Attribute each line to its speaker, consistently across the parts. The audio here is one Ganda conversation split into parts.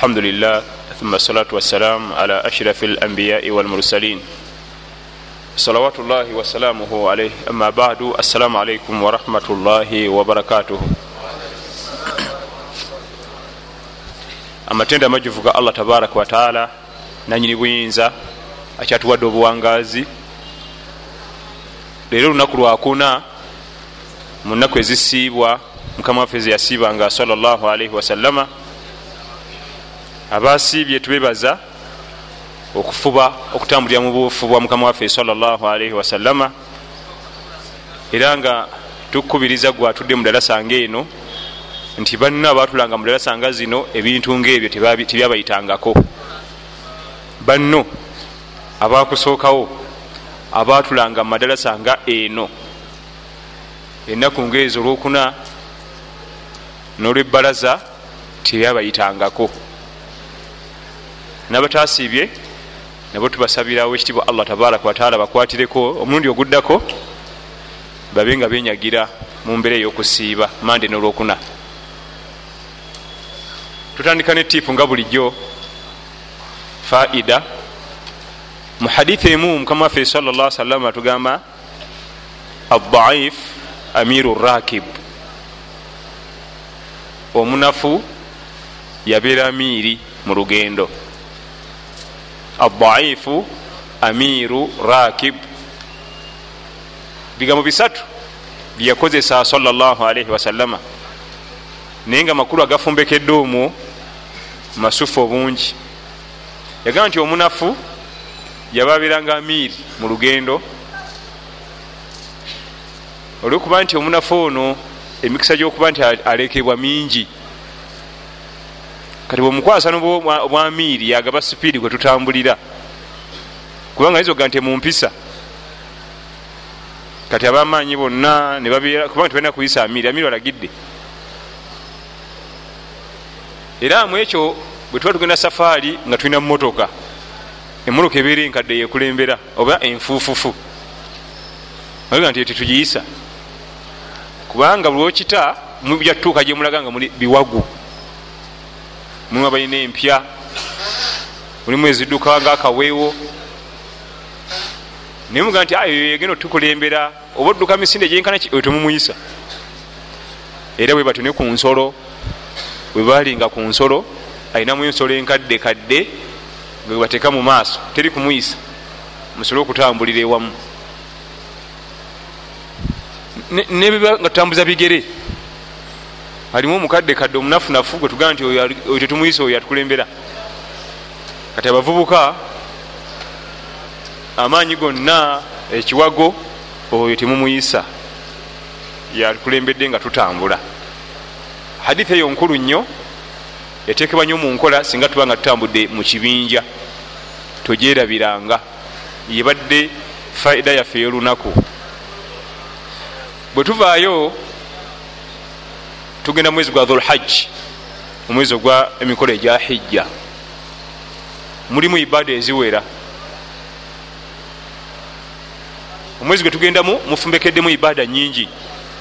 Speaker 1: الحمد لله ثم الصلاة والسلام على أشرف الأنبياء والمرسلين صلوات الله وسلامه عليه أما بعد السلام عليكم ورحمة الله وبركاته amatenda amajuvu ga allah tabaraka wataala nanyini buyinza akyatuwadde obuwangazi leero olunaku lwakuna mu nnaku ezisiibwa mukama waffe zeyasiibanga salllah alaihi wasallama abasiibye tubebaza okufuba okutambulira mu bufu bwa mukama waffe salllah alaihi wasallama era nga tukubiriza gwe atudde mu dalasa nga eno nti banna abatulanga mu dalasa nga zino ebintu ngaebyo tebyabayitangako. Banno abakusookawo abatulanga mu madalasa nga eno. Ennaku ngaezo olwokuna n'olwebbalaza tebyabayitangako nabatasiibye nabo tubasabirawo ekitibwa allah tabaraka wataala bakwatireko omulundi oguddako babe nga benyagira mu mbeera ey'okusiiba mande n'olwokuna. Tutandika ne tiipu nga bulijjo faida. Mu haditha emu mukama waffe salllah salama tugamba addaif amiru rakib. Omunafu yabeera amiiri mu lugendo addaifu amiru rakib. Bigambo bisatu. Byeyakozesa salllah alaihi wasallama naye nga makulu agafumbekedde omwo masufu obungi. Yagamba nti omunafu yaba abeeranga amiiri mu lugendo. Olwokuba nti omunafu ono emikisa gyokuba nti alekebwa mingi kati bwemukwasa obwamiiri yagaba sipiidi gwe tutambulira. Kubanga izo ga nti mumpisa kati abamaanyi bonna kubanga tibalina kuyisa amiiri amiiri alagidde era mu ekyo bwe tuba tugenda safaari nga tulina mumotoka emotoka ebeera enkadde yekulembera oba enfuufufu. Aga nti tetugiyisa kubanga bulwokita mujatuuka gyemulaga nga muli biwagu mulimu abalina empya. Mulimu ezidduka nga akaweewo naye mugaa nti ayo yegenda otukulembera. Oba odduka misinde gyenkana oyo temumuyisa. Era bwe batone ku nsolo bwe balinga ku nsolo alinamu ensolo enkadde kadde nga bateeka mu maaso teri kumuyisa. Musobole okutambulira ewamu. Nebiba nga tutambuza bigere alimu omukadde kadde omunafunafu gwe tugamba nti oyo tetumuyisa oyo atukulembera kati abavubuka amaanyi gonna ekiwago oyo temumuyisa yakulembedde nga tutambula. Haditha eyo nkulu nnyo yatekebwa nnyo mu nkola singa tuba nga tutambudde mu kibinja. Togyerabiranga. Yebadde faida yaffe ey'olunaku. Bwe tuvaayo tugenda mwezi gwa dhulhajji omwezi ogwa emikolo egya hijja. Mulimu ibada eziwera. Omwezi gwe tugendamu mufumbekeddemu ibada nyingi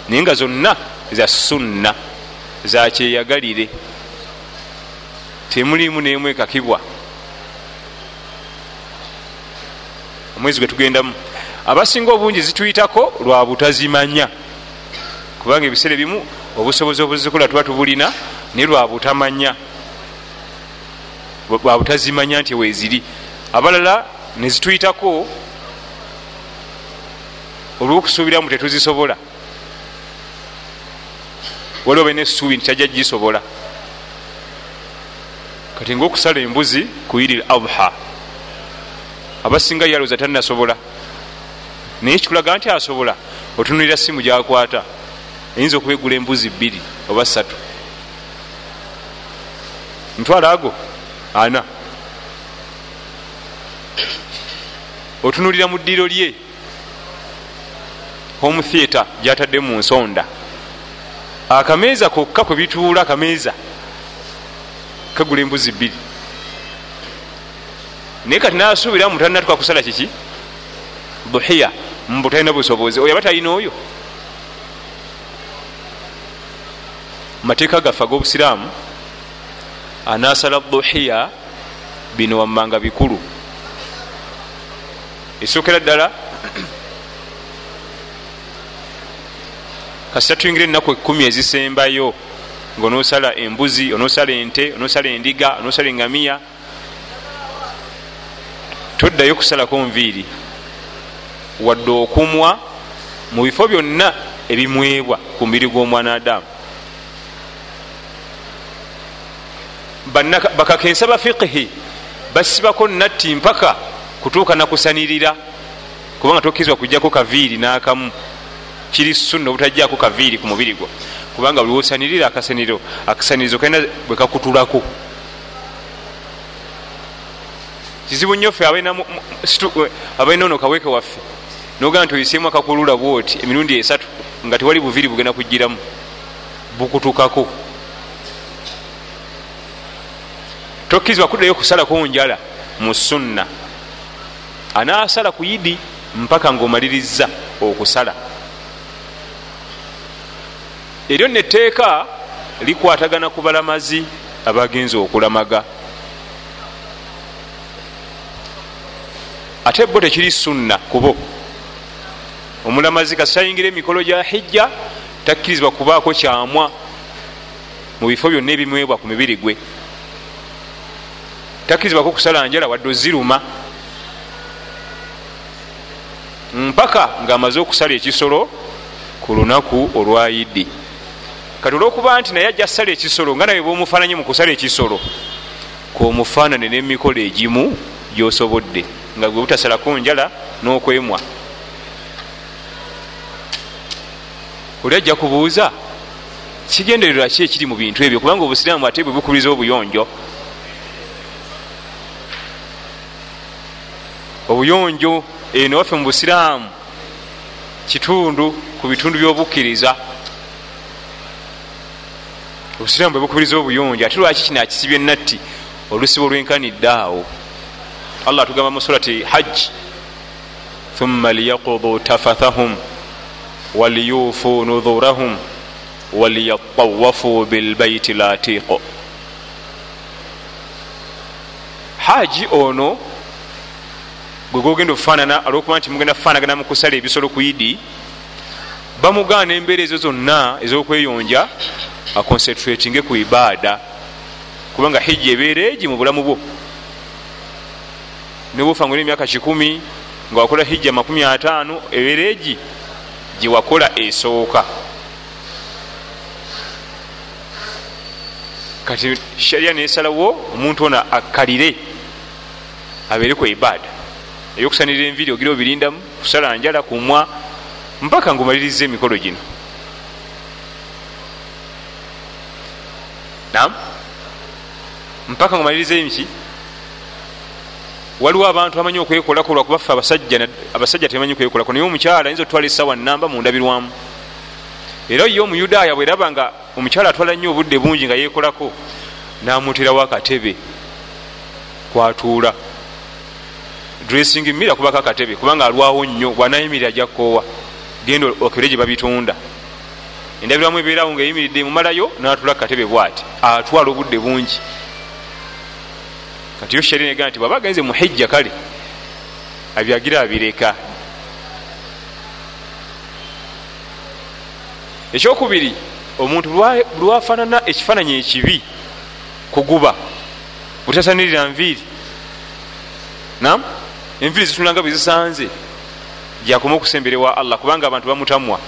Speaker 1: naye nga zonna za sunna zakyeyagalire temulimu nemu ekakibwa omwezi gwe tugendamu abasinga obungi zituyitako lwa butazimanya kubanga ebiseera ebimu obusobozi obuzikola tuba tubulina naye lwa butamanya. Lwa butazimanya nti weziri abalala nezituyitako olwokusuubiramu tetuzisobola. Waliwo balina essuubi nti kyajja gisobola kati ngaokusala embuzi ku iri l adha abasinga yalowooza talinasobola naye kikulaga nti asobola otunulira simu gyakwata eyinza okuba egula embuzi bbiri oba ssatu. Mutwalo ago? Ana. Otunulira mu ddiiro lye. Home theatre gyatadde mu nsonda. Akameeza kokka kwe bituula akameeza. Kagula embuzi bbiri. Naye kati nasuubiramu talinatuka kusala kiki? Buhiya mbu talina busobozi. Oyo aba talina oyo mateeka gaffe ag'obusiraamu anasala duhiya bino wammanga bikulu. Esookera ddala kasita tuyingira ennaku ekumi ezisembayo ngaonosala embuzi onosala ente onosala endiga onosala engamiya. Toddayo kusalako nviiri. Wadde okumwa mu bifo byonna ebimwebwa ku mubiri gw'omwana adamu bakakensa ba fiqihi basibako natti mpaka kutuuka nakusanirira kubanga tokkirizwa kujjako kaviiri n'akamu. Kiri sunna obutajjako kaviiri ku mubiri gwo. Kubanga buli wosanirira akasaniro akasanirizo kalina bwe kakutulako. Kizibu nnyo ffe abalina ono kaweeke waffe nogamba nti oyisemu akakulula bwoti emirundi esatu nga tewali buviri bugenda kugiramu bukutukako tokkirizibwa kuddayo kusalako njala mu sunna. Anaasala ku yidi mpaka ngaomaliriza okusala. Eryo netteeka likwatagana ku balamazi abagenza okulamaga. Ate bo tekiri sunna kubo omulamazi kasayingira emikolo gya hijja takkirizibwa kubaako kyamwa mu bifo byonna ebimwebwa ku mibiri gwe takkirizibwako kusala njala wadde oziruma. Mpaka ngaamaze okusala ekisolo ku lunaku olwayidi kati olwokuba nti naye ajja ssala ekisolo nga nawe bwomufaananye mu kusala ekisolo kwomufaanane n'emikolo egimu gyosobodde nga gwe butasalako njala n'okwemwa. Oli ajja kubuuza kigendererwa ki ekiri mu bintu ebyo? Kubanga obusiraamu ate bwe bukubiriza obuyonjo obuyonjo eno waffe mu busiraamu kitundu ku bitundu byobukkiriza. Obusiraamu bwe bukubiriza obuyonjo ate lwaki kino akisibye natti? Olusibo lwenkanidde awo. Allah atugamba mu surati hajji thumma liyakudu tafathahum waliyufu nudhurahum waliyatawafu bilbaiti latiqo haji ono gwe gogenda okufaanana olwokuba nti mugenda kufaanagana mu kusala ebisolo ku idi bamugaana embeera ezo zonna ez'okweyonja aconcentratinge ku ibaada. Kubanga hijja ebeera egi mu bulamu bwo. Nibufa nga emyaka kikumi nga wakola hijja makumi ataano ebeera egi gyewakola esooka. Kati sharia nesalawo omuntu ono akkalire abeere ku ibaada eyokusanirira enviri ogira obirindamu kusala njala kumwa mpaka ngaomaliriza emikolo gino. Nam mpaka ngaomaliriza emiki waliwo abantu bamanyi okwekolako lwakubaffe abasajja tebamanyi kwekolako naye omukyala ayinza otwala esawa namba mundabirwamu era ye omuyudaaya bweraba nga omukyala atwala nnyo obudde bungi nga yekolako namuterawo akatebe kwatuula dressing mira kubako akatebe kubanga alwawo nnyo bwanayimirira jakoowa genda okere gye babitunda. Endabirwamu ebeerawo nga eyimiridde mumalayo natula kukatebe bwati atwala obudde bungi. Kati yo sheria negamba nti bwaba agenze muhijja kale abyagira abireka. Ekyokubiri omuntu lwafaanana ekifaananyi ekibi kuguba butasanirira nviiri. Nam enviiri zitunanga bwe zisanze. Gyakoma okusemberewa allah kubanga abantu bamutamwa.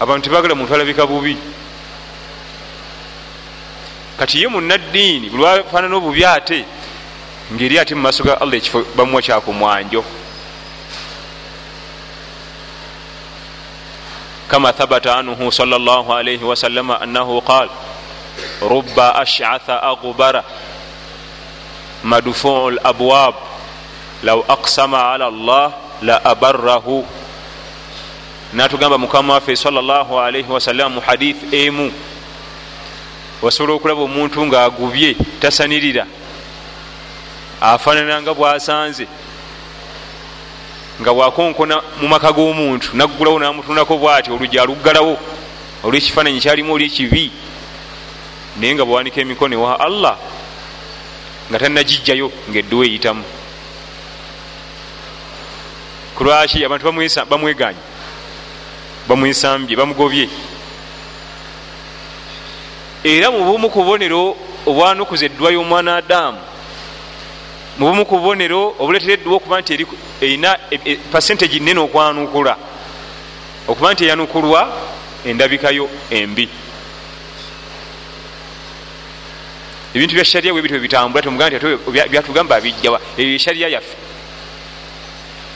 Speaker 1: Abantu tebagala muntu alabika bubi. Kati ye munaddiini bulwafaanana obubi ate ngeri ate mu maaso ga allah ekifo bamuwa kyakumwanjo kama thabata anhu sal llah alaihi wasalama annahu qal ruba ashatha aghbara madfuu labwab law aqsama ala llah la abarahu natugamba mukama waffe salllah alaihi wasalama mu hadith emu. Osobola okulaba omuntu ngaagubye tasanirira. Afaanananga bwasanze. Nga bwakonkona mu maka g'omuntu naggulawo namutundako bwati olujja aluggalawo olwekifaananyi kyalimu olyekibi naye nga bwewanika emikono ewa allah nga tanagijjayo ngaedduwa eyitamu. Kulwaki abantu bamweganye bamwesambye bamugobye? Era mubumu ku bubonero obwanukuza eddwa y'omwana adamu mubumu ku bubonero obuletera eddwa okuba nti erina pasentage nene okwanukula okuba nti eyanukulwa endabikayo embi ebintu bya shariya bwe bityo bwebitambula tomugaa nti byatugamba bijjawa ebyo eshariya yaffe.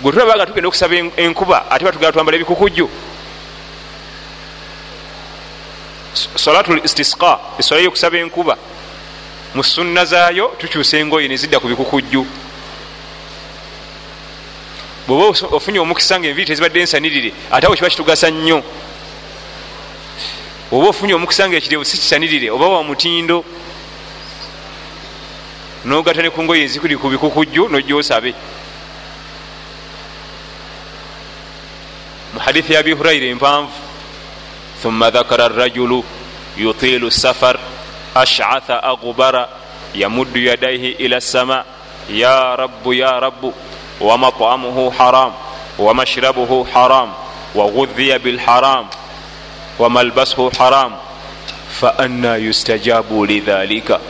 Speaker 1: Gwe tulabaga tugenda okusaba enkuba ate batugala twambala ebikukujju. Salatu istisqa eswala yokusaba enkuba. Mu sunna zaayo tukyusa engoye nezidda ku bikukujju. Bweoba ofunye omukisa nga enviri tezibadde ensanirire ate awo kiba kitugasa nnyo. Oba ofunye omukisa nga ekirevu si kisanirire oba wa mutindo nogata ne ku ngoye ezikuli ku bikukujju nojja osabe mu hadithi ya abi huraira empanvu thumma dhakara rajulu yutilu safar ashatha aghbara yamuddu yadaihi ila sama ya rabu ya rabu wamatamuhu haram wamashrabuhu haram waghudhiya bilharam wamalbasuhu haram faanna yustajabu lidhalika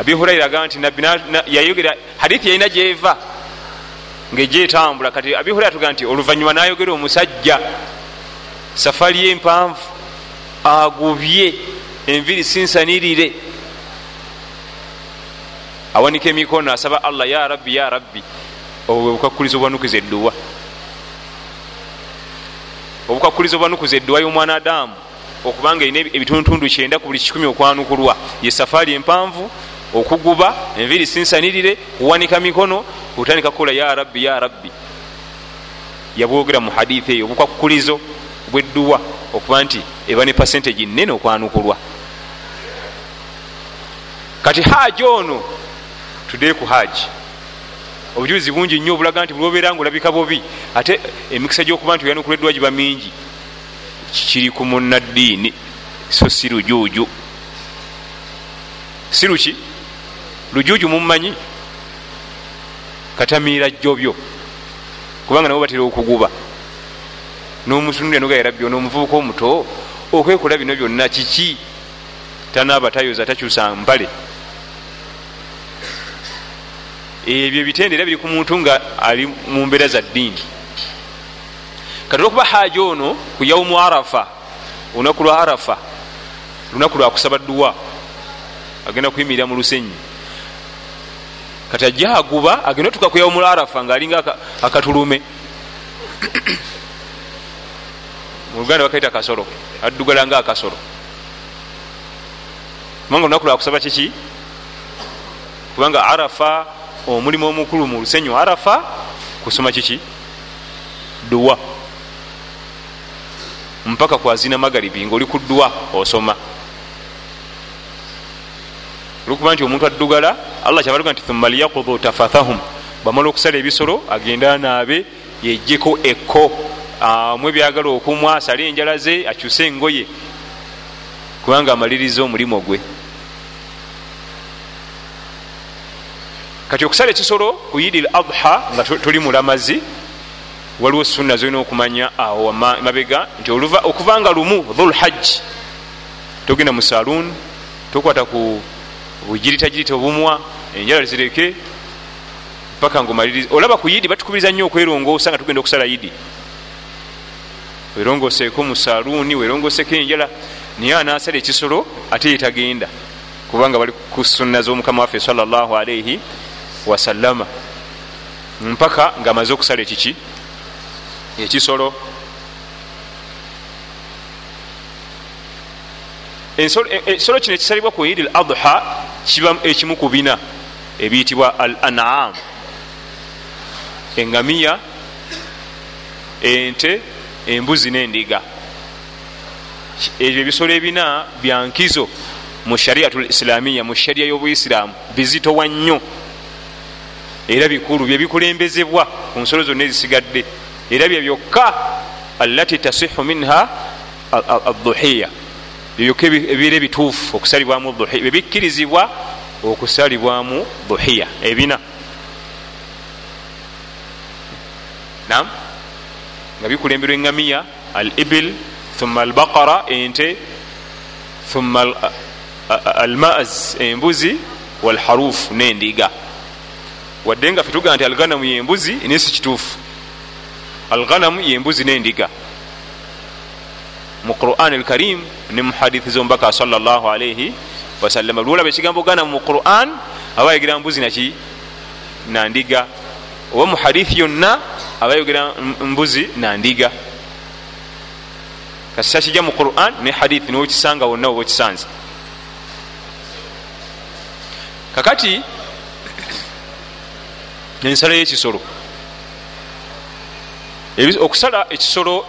Speaker 1: abi huraira agamba nti nabbi yayogera hadithi yalina gyeva ngaegyetambula kati abi huraira tugamba nti oluvanyuma nayogera omusajja safari ye empanvu agubye enviri sinsanirire. Awanika emikono asaba allah ya rabbi ya rabbi obwo bwe bukakkuliza obwanukuza edduwa obukakkuliza obwanukuza edduwa y'omwana adamu okubanga erina ebitundutundu kyenda ku buli kikumi okwanukulwa. Ye safaari empanvu okuguba enviri sinsanirire kuwanika mikono kutandika kukola ya rabbi ya rabbi. Yabwogera mu hadithi eyo obukakkulizo bwedduwa okuba nti eba ne pasentage nene okwanukulwa. Kati haji ono tudee ku haji obujulizi bungi nnyo obulaga nti bulwobeera nga olabika bubi ate emikisa gyokuba nti oyanukula eddwa giba mingi kiri ku munaddiini so si lujuuju. Si luki lujuuju mummanyi katamiira jjobyo kubanga nabo batera okuguba. N'omutunulya nogayarabbi onoomuvubuka omuto okwekola bino byonna kiki? Tanaaba tayoza takyusa mpale ebyo ebitendera biri ku muntu nga ali mu mbeera za ddiini. Kati olwokuba haja ono ku yaumu arafa olunaku lwa arafa lunaku lwakusaba dduwa agenda kuyimirira mu lusenyi kati ajja aguba agenda otuka ku yaumu arafa ngaalinga akatulume. Mu luganda bakaita kasolo addugala nga akasolo. Kubanga olunaku lwakusaba kiki kubanga arafa omulimu omukulu mu lusenyu arafa kusoma kiki duwa mpaka kwazina magaribi ngaoli ku dduwa osoma olwokuba nti omuntu addugala allah kyabaluga nti thumma liyakudu tafathahum. Bamala okusala ebisolo agenda anaabe yejjeko ekko. Mu ebyagala okumwa asale enjala ze akyuse engoye. Kubanga amaliriza omulimu gwe. Kati okusala ekisolo ku yidi l adha nga tuli mulamazi waliwo sunna zolina okumanya awo mabega nti okuva nga lumu dhulhajji togenda mu saloon tokwata ku bujiritagirita obumwa enjala zireke paka nga omaliriza olaba ku yidi batukubiriza nnyo okwerongoosa nga tugenda okusala yidi. Werongoseeko mu saluuni werongoseko enjala. Naye anasala ekisolo ate yetagenda kubanga bali ku sunna z'omukama waffe salllah alaihi wasallama. Mpaka ngaamaze okusala ekiki? Ekisolo ekisolo kino ekisalibwa ku idi l adha kiba ekimu ku bina ebiyitibwa al anam engamiya ente embuzi n'endiga. Ebyo ebisolo ebina byankizo mu shariatu lislamiya mu shariya y'obuisiramu bizitowa nnyo. Era bikulu byebikulembezebwa ku nsolo zonna ezisigadde era bye byokka allati tasihu minha adduhiya ebyoka ebibeera ebituufu okusalibwamu dhuhiya ebikkirizibwa okusalibwamu dhuhiya ebina. Nam nga bikulemberwa engamiya al ibil thumma al baqara ente thumma al maaz embuzi walharufu nendiga. Wadde nga fetugaa nti alghanamu yembuzi naye si kituufu. Alghanamu yembuzi nendiga mu quran alkarim ne muhadithi zomubaka salllah alaihi wasallama lwolaba ekigambo ghanamu mu quran aba ayogera mbuzi naki nandiga oba mu hadithi yonna aba ayogera mbuzi nandiga kasita kijja mu quran ne hadithi niwekisanga wonna oba okisanze kakati ensala yekisolo. Okusala ekisolo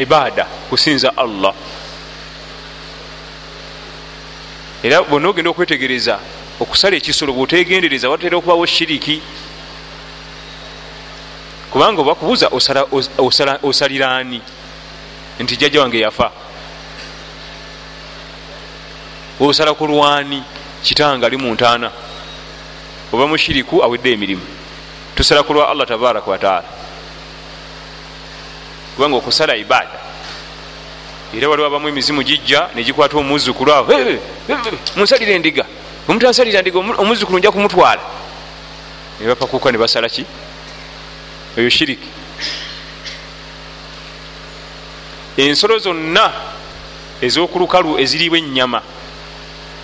Speaker 1: ibaada kusinza allah. Era bonna ogenda okwetegereza okusala ekisolo bwotegendereza watera okubawo shiriki. Kubanga obakubuuza osalira ani nti jjajja wange yafa. Osala ku lwani kitanga ali muntaana oba mushiriku awedde emirimu. Tusala ku lwa allah tabaraka wataala kubanga okusala ibaada. Era waliwo abamu emizimu gijja negikwata omuzukulu awo munsalira endiga omutansalira ndiga omuzukulu nja kumutwala. Nebapakuka nebasala ki? Eyo shiriki. Ensolo zonna ezokulukalu eziriibwa ennyama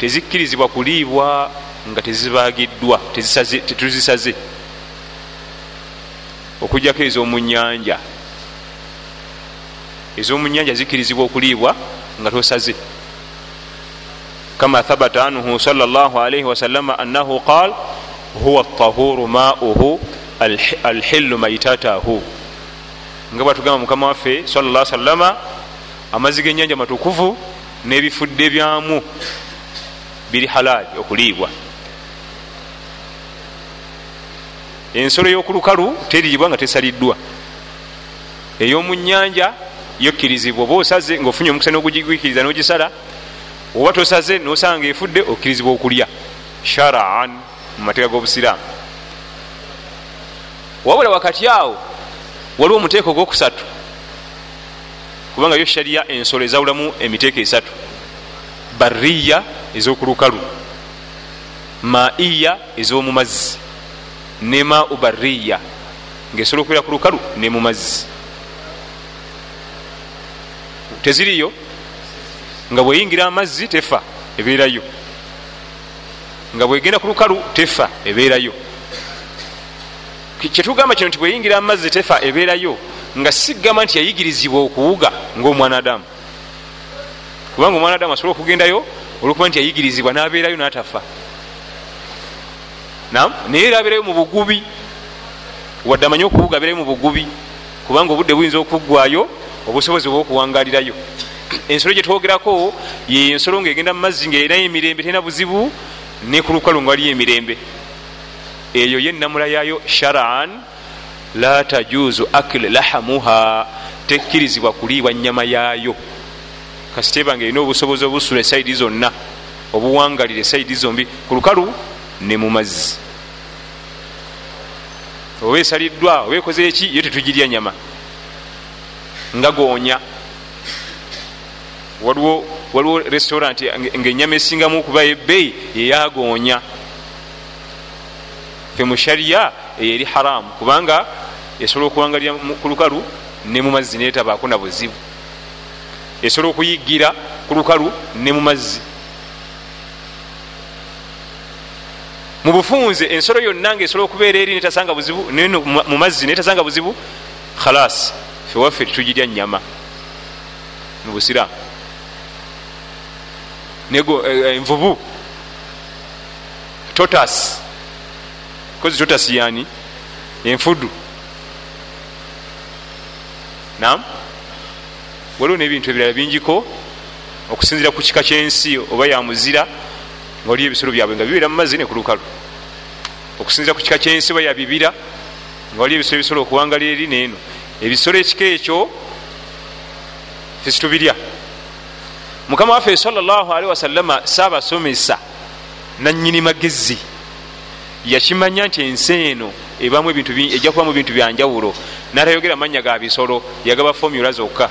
Speaker 1: tezikkirizibwa kuliibwa nga tezibagiddwa tetuzisaze okujjako ez'omunyanja ez'omunyanja zikkirizibwa okuliibwa nga tosaze. Kama thabata anhu salaalaihi wasalama annahu qal huwa tahuru mauhu alhilu maitatahu nga bwatugamba mukama waffe salla salama amazzi g'enyanja matukuvu n'ebifudde byamu biri halaali okuliibwa. Ensolo y'okulukalu teriibwa nga tesaliddwa ey'omunyanja yokkirizibwa oba osaze ngaofunye omukisa n'ogugigwikiriza n'ogisala oba tosaze nosanga efudde okkirizibwa okulya. Sharaan mu mateeka g'obusiraamu. Wabula wakati awo waliwo omuteeko ogwokusatu kubanga yo shariya ensolo ezawulamu emiteeko esatu. Bariya ezokulukalu. Maiya ez'omumazzi ne mau bariya ngaesobola okubeera ku lukalu ne mu mazzi teziriyo nga bweyingira amazzi tefa ebeerayo. Nga bwegenda ku lukalu tefa ebeerayo. Kyetugamba kino nti bweyingira amazzi tefa ebeerayo nga sigamba nti yayigirizibwa okuwuga ngaomwana adamu. Kubanga omwana adamu asobola okugendayo olwokuba nti yayigirizibwa nabeerayo natafa. Naye era abeerayo mu bugubi wadde amanye okuwuga abeerayo mu bugubi kubanga obudde buyinza okuggwayo obusobozi obwokuwangalirayo ensolo gyetwogerako yensolo ngaegenda mu mazzi ngaerayo emirembe terina buzibu ne ku lukalu nga waliyo emirembe. Eyo yenamula yayo sharaan la tajuzu akil lahamuha tekkirizibwa kuliibwa nyama yaayo. Kasitebanga erina obusobozi obusula esaidi zonna obuwangalira esaidi zombi ku lukalu ne mu mazzi. Oba esaliddwa oba ekoze eki yo tetugirya nyama nga goonya waliwo waliwo restaurant ngaenyama esingamu okuba ebbeeyi yeyagoonya fe mu shariya eyo eri haramu kubanga esobola okuwangalira ku lukalu ne mu mazzi netabaako na buzibu. Esobola okuyigira ku lukalu ne mu mazzi. Mu bufunze ensolo yonna nga esobola okubeera eri netasanga buzibu mu mazzi netasanga buzibu khalas fewaffe tetugirya nyama mu busiramu nego envubu. Totas kozi totas yani enfudu. Nam waliwo nebintu ebirala bingiko okusinzira ku kika kyensi oba yamuzira nga oliyo ebisolo byabwe nga bibeera mu mazzi ne ku lukalu. Okusinzira ku kika kyensi oba yabibira nga waliyo ebisolo ebisobola okuwangalira eri neeno ebisolo ekika ekyo fesitubirya. Mukama waffe salllahalihi wasallama saabasomesa nanyini magezi. Yakimanya nti ensi eno ejja kubamu ebintu byanjawulo natayogera manya ga bisolo yagaba fomula zokka.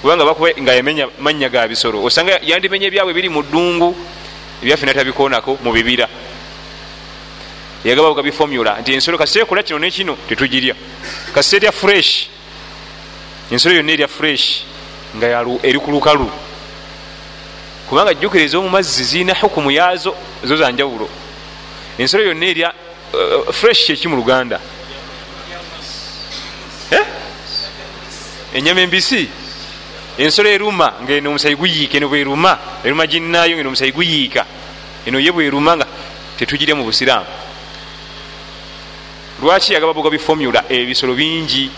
Speaker 1: Kubanga bakuba nga yamenya manya ga bisolo osanga yandimenya ebyabwe biri mu ddungu ebyaffe natabikonako mu bibira yagaba gabi fomula nti ensolo kasite ekola kino nekino tetugirya. Kasite erya fresh. Ensolo yonna erya fresh nga eri ku lukalu. Kubanga jjukira ez'omumazzi zirina hukumu yazo zo zanjawulo ensolo yonna erya uh, fresh kyeki mu luganda? Eh? enyama embisi? Ensolo eruma ngaeno omusayi guyiika eno bweruma. Eruma ginnayo ngaeno omusayi guyiika. Eno ye bweruma nga tetugirya mu busiraamu lwaki yagaba buga bifomula ebisolo bingi.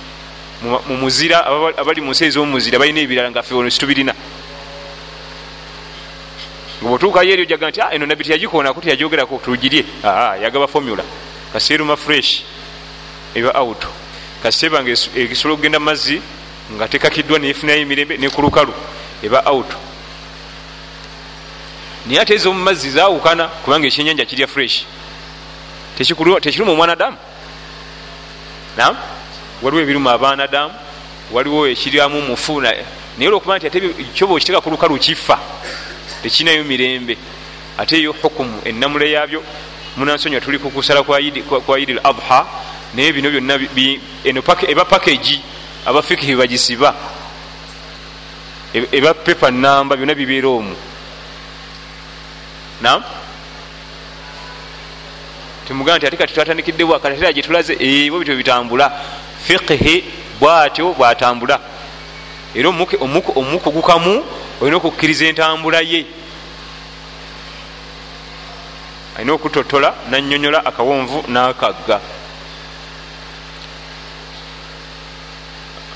Speaker 1: Mu muzira abali mu nsi ez'omumuzira balina ebirala nga fe ono situbirina ngaotuukayo eri ojaga nti eno nabbi teyagikoonako teyajogerako tugirye. Yagaba fomula kaseeruma fresh eba auto. Kaseeba nga ekisobola okugenda mazzi nga tekakiddwa nefunayo emirembe nekulukalu eba auto. Naye ate ez'omumazzi zawukana kubanga ekyenyanja kirya fresh. Tekiruma omwanadamu nam waliwo ebirimu abaanadamu waliwo ekiryamu mufu naye olwokuba nti ate kyoba okiteeka ku lukalu kifa tekinayo mirembe. Ate eyo hukumu enamula yabyo munansonyiwa tuli kukusala kwa idi l adha naye bino byonna eba pakagi abafikihi bagisiba. Eba pepa namba byonna bibeera omu. Nam temugaa nti ate kati twatandikiddewo katatera gyetulaze ebo bityo bitambula. Fiqihi bwatyo bwatambula. Era omukugukamu olina okukkiriza entambula ye. Alina okutotola nanyonyola akawonvu nakagga.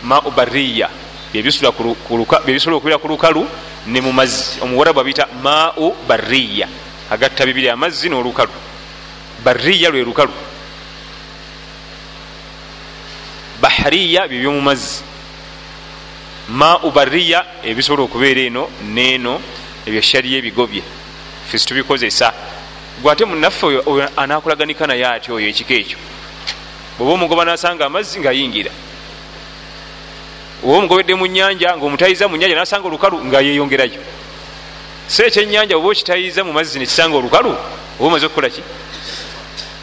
Speaker 1: Mau bariya byebisobola okubira ku lukalu ne mumazzi omuwarabu abiyita mau bariya agatta bibiri amazzi n'olukalu bariya lwe lukalu. Bahariya byebyomumazzi mau bariya ebisobola okubeera eno neeno ebyo shariya ebigobye. Fesi tubikozesa. Gwe ate munaffe oyo anakulaganika naye ati oyo ekiko ekyo? Bweoba omugoba nasanga amazzi ngaayingira oba omugobedde mu nyanja ngaomutayiza mu nyanja nasanga olukalu nga yeyongerayo so ekyenyanja oba okitayiza mu mazzi nekisanga olukalu oba omaze okukolaki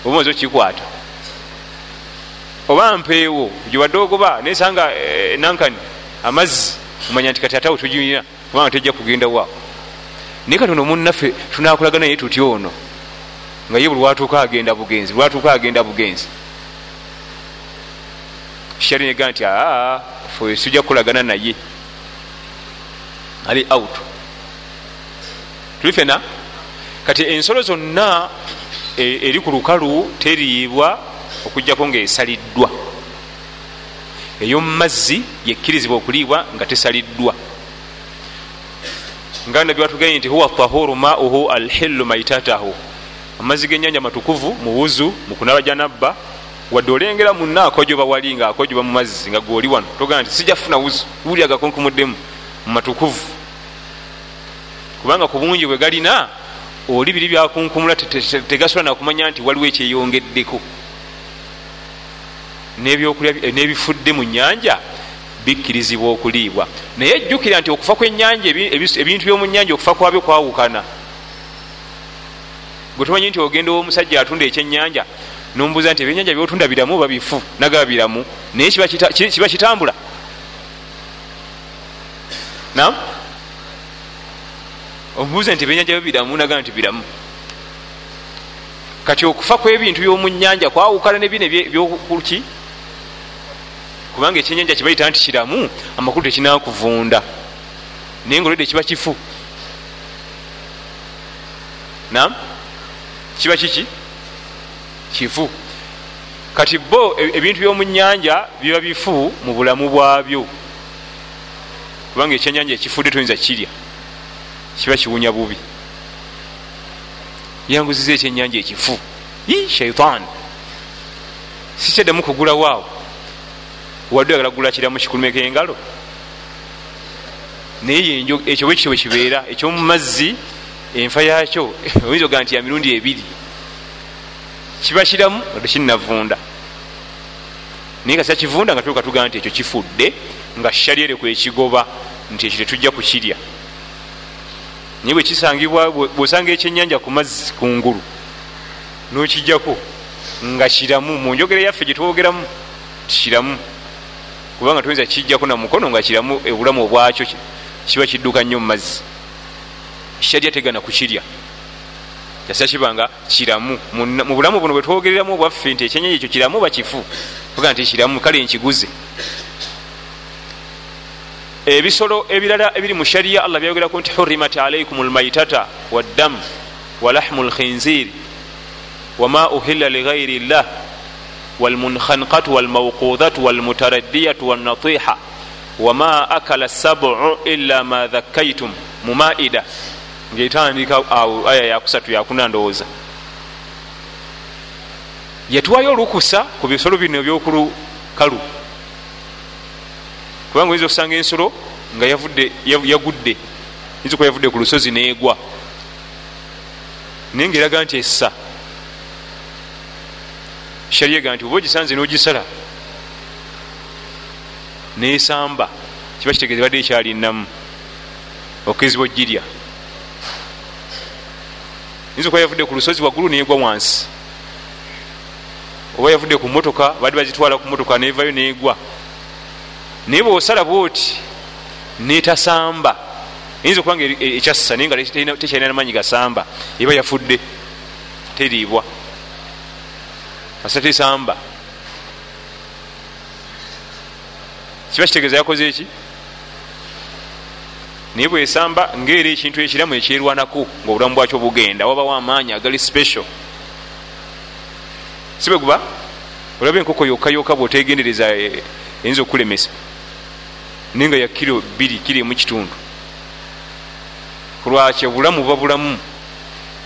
Speaker 1: oba omaze okukikwata oba mpeewo giwadde ogoba nesanga eh, nankani amazzi omanya nti kati atawe tugirina kubanga tejja kugenda wa? Naye katono munnaffe tunakulagana naye tutya ono nga ye buli watuuka agenda bugenzi lwatuuka agenda bugenzi. Shari nega nti aa fe sijja kukulagana naye. Ali out. Tuli fena kati ensolo zonna eri ku lukalu teriibwa okugjako ngaesaliddwa ey'omumazzi yekkirizibwa okuliibwa nga tesaliddwa. Nga nabbi watugambye nti huwa tahuru mauhu alhillu maitatahu amazzi genyanja matukuvu muwuzu mukunaba janabba wadde olengera munna akojoba wali nga akojoba mu mazzi nga gwoli wano. Togamba nti sijafuna wuzu wuli agakonkumuddemu mumatukuvu kubanga ku bungi bwe galina oli biri byakunkumula tegasobola nakumanya nti waliwo ekyeyongeddeko. N'ebifudde mu nyanja bikkirizibwa okuliibwa. Naye jjukira nti okufa kwenyanja ebintu byomu nyanja okufa kwabyo kwawukana. Gwe tumanyi nti ogenda omusajja atunda ekyenyanja nombuuza nti ebyenyanja byotunda biramu oba bifu nagaba biramu? Naye kiba kitambula. Nam omubuuza nti ebyenyanja byo biramu nagaba nti biramu. Kati okufa kwebintu byomu nyanja kwawukana nebino byokuki kubanga ekyenyanja kibaita nti kiramu amakulu tekinakuvunda. Naye nga olwedde kiba kifu. Nam kiba kiki? Kifu. Kati bo ebintu byomu nyanja biba bifu mu bulamu bwabyo. Kubanga ekyenyanja ekifudde toyinza kirya kiba kiwunya bubi. Yanguziza ekyenyanja ekifu. Shaitan sikyaddamu kugulawaawo wadde agala kugula kiramu kikulumeka engalo naye ekyo bwekityo bwekibeera ekyomumazzi enfa yakyo oyinza oga nti ya mirundi ebiri. Kiba kiramu ode kinnavunda naye nga sakivunda nga tuka tugaa nti ekyo kifudde nga sharyere kwekigoba nti ekyo tetujja kukirya naye bwekisangibwa bwosanga ekyenyanja ku mazzi kungulu nokijjako nga kiramu. Munjogere yaffe gyetwogeramu tikiramu kubanga tuyinza kijjako namukono nga kiramu obulamu obwakyo kiba kidduka nnyo mu mazzi. Sharya tegana kukirya kyasa kibanga kiramu. Mu bulamu buno bwetwogereramu obwaffe nti ekyenyanja ekyo kiramu bakifu oga nti kiramu kale nkiguze ebisolo ebirala ebiri mu shariya allah byayogerako nti hurimat alaikum lmaitata waddamu walahmu lkhinziri wama uhilla lighairi llah walmunkhanqatu walmawqudhatu walmutaraddiyatu wannatiha wama akala sabu illa ma dhakkaitum mu maida ngaetandika awo aya yakusatu yakuna ndowooza. Yatuwayo olukusa ku bisolo bino ebyokulukalu kubanga oyinza okusanga ensolo nga yagudde yinza okuba yavudde ku lusozi neegwa naye ngaeraga nti essa. Sharyega nti oba ogisanze n'ogisala nesamba kiba kitegeeza badde ekyali namu okezibwa ogirya. Yinza okuba yavudde ku lusozi waggulu neegwa wansi. Oba yavudde ku motoka badde bagitwala ku motoka nevayo neegwa naye bwosala bwoti netasamba eyinza okuba nga ekyassa naye nga tekyalina namanyi gasamba eba yafudde teriibwa. Asa tesamba. Kiba kitegeeza yakoze eki? Naye bwesamba ngaera ekintu ekiramu ekyerwanako ngaobulamu bwakyo bugenda wabawo amaanyi agali special. Sibe guba? Olaba enkoko yokayoka bwotegendereza eyinza okulemesa naye nga ya kiro bbiri kiro emu kitundu kulwaki obulamu buba bulamu.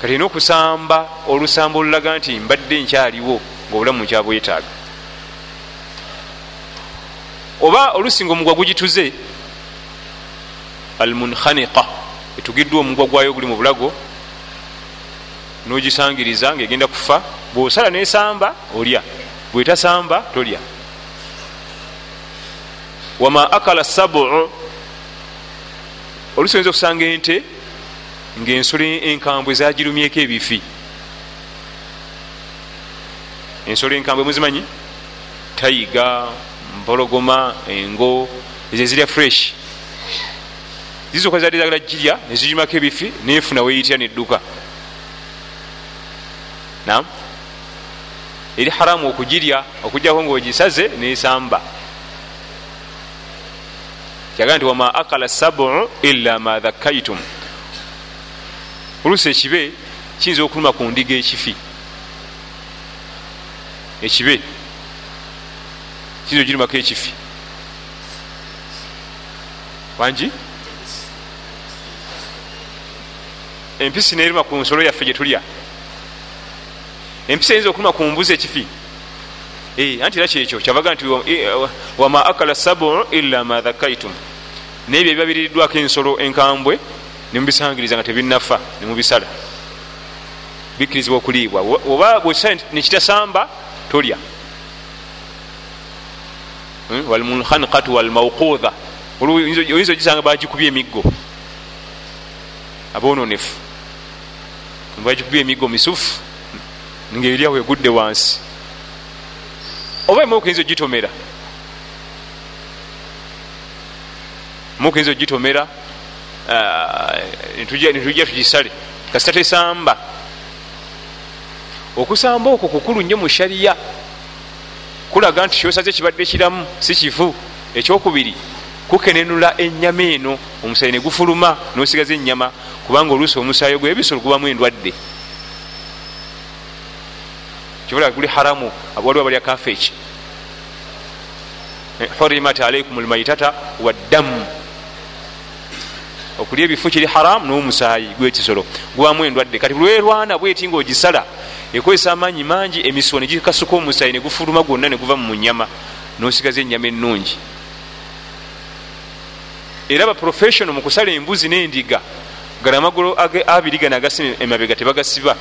Speaker 1: Kati ina okusamba olusamba olulaga nti mbadde nkyaliwo ngaobulamu nkyabwetaaga oba olusinga omugwa gugituze almunkhaniqa etugiddwa omugwa gwayo guli mu bulago nogisangiriza ngaegenda kufa bwosala nesamba olya. Bwetasamba tolya wama akala sabu olusoyinza okusanga ente ngaensolo enkambwe zagirumyeko ebifi. Ensolo enkambwe muzimanyi? Tayiga mpologoma engo ezo ezirya fresh. Zizoka zadde zagala girya nezigimako ebifi nefuna weyitira nedduka. Nam eri haramu okugirya okujjako ngaogisaze nesamba kyaga nti wama akala sabu illa ma dhakkaitum oluusi ekibe kiyinza okuluma ku ndiga ekifi. Ekibe kiyinza ogirumako ekifi. Wangi? Empisi neruma ku nsolo yaffe gyetulya empisa eyinza okuluma ku mbuzi ekifi anti era kyekyo kyavaga nti wama akala sabu illa ma dhakkaitum naye byo biba biriddwako ensolo enkambwe nemubisangiriza nga tebinafa nemubisala bikkirizibwa okuliibwa. Oba bwekisala nekitasamba tolya. Walmunhankatu walmauqudha oyinza ogisanga bagikubya emiggo. Abononefu bagikubya emiggo misufu ngaeryawo egudde wansi oba emokuyinza ogitomera? Mukuyinza ogitomera? Netujja tugisale. Kasita tesamba. Okusamba okwo kukulu nnyo mu shariya kulaga nti kyosaze kibadde kiramu si kifu ekyokubiri kukenenula enyama eno. Omusaayi negufuluma nosigaza enyama kubanga oluusi omusaayi gwebisolo gubamu endwadde kibulaga guli haramu waliwo abalya kafeeki hurimat alaikum lmaitata waddamu okulya ebifu kiri haramu n'omusaayi gwekisolo gubamu endwadde. Kati lwerwana bweti nga ogisala ekozesa amaanyi mangi emisuwa negikasuka omusaayi negufuluma gwonna neguva mu nyama nosigaza enyama ennungi. Era abaprofessiono mu kusala embuzi n'endiga gano amagulu abiri gano agasiba emabega tebagasiba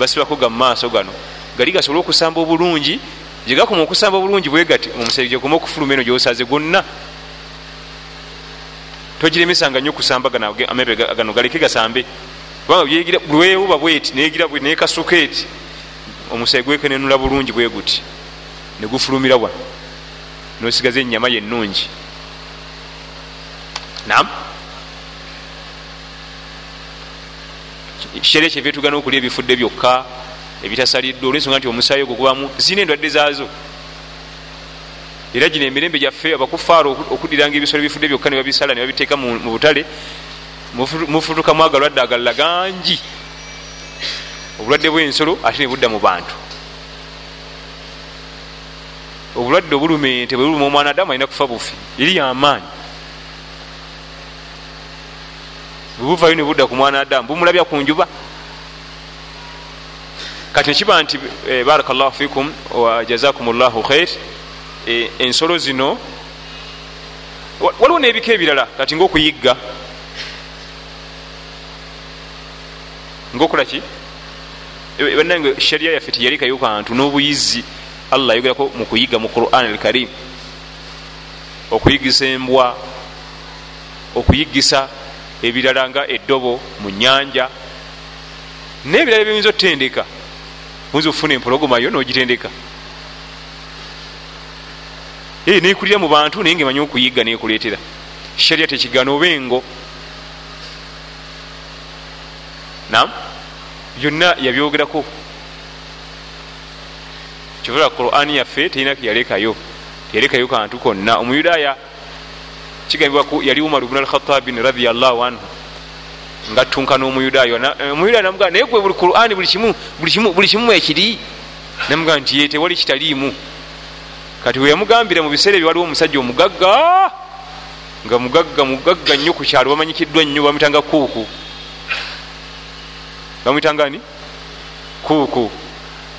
Speaker 1: basibako ga mumaaso gano. Gali gasobole okusamba obulungi gyegakoma okusamba obulungi bwegati omusege gyekoma okufuluma eno gyosaze gwonna togiremesanga nnyo okusamba amabega gano galeke gasambe. Kubanga lwewuba bweti negira nekasuka eti omusege gwekenenula bulungi bweguti negufulumira wa nosigaza enyama yenungi nam kisere kyeve tugana okulya ebifudde byokka ebitasaliddwe olwensonga nti omusaayi ogwo gubamu zina endwadde zaazo. Era gino emirembe gyaffe abakufaaro okuddiranga ebisolo ebifudde byokka ne babisala ne babiteeka mu butale mufutukamu agalwadde agalala gangi obulwadde bwensolo ate ne budda mu bantu. Obulwadde obuluma ente bwe buluma omwana adamu alina kufa bufi eri yamaanyi bwebuvayo ne budda ku mwana adamu bumulabya ku njuba. Kati nekiba nti eh, baraka llahu fikum wajazakum llahu khair. Eh, ensolo zino waliwo nebika ebirala kati ngaokuyigga ngaokolaki eh, bannange sharia yaffe teyalekayo kantu n'obuyizi allah ayogerako mu kuyigga mu quran alkarim. Okuyigisa embwa okuyiggisa ebirala nga eddobo mu nyanja nebirala byoyinza otutendeka oyinza okufuna empologomayo nogitendeka. Nekulira mu bantu naye nga emanyi okuyigga nekuleetera. Sharia tekigana oba engo. Nam byonna yabyogerako. Kyobola qurani yaffe terina keyalekayo teyalekayo kantu konna. Omuyudaaya kigambibwa yali umar bnu alkhatabin radiallahu anhu nga tunka n'omuyudaaya omuyudaaya namugaa naye gwe buli qurani buli kimu ekiri namugaa nti ye tewali kitaliimu. Kati weyamugambira mu biseera ebyo waliwo omusajja omugagga nga mugagga mugagga nnyo ku kyalo bamanyikiddwa nnyo bamwitanga kuuku bamwitanga ni kuuku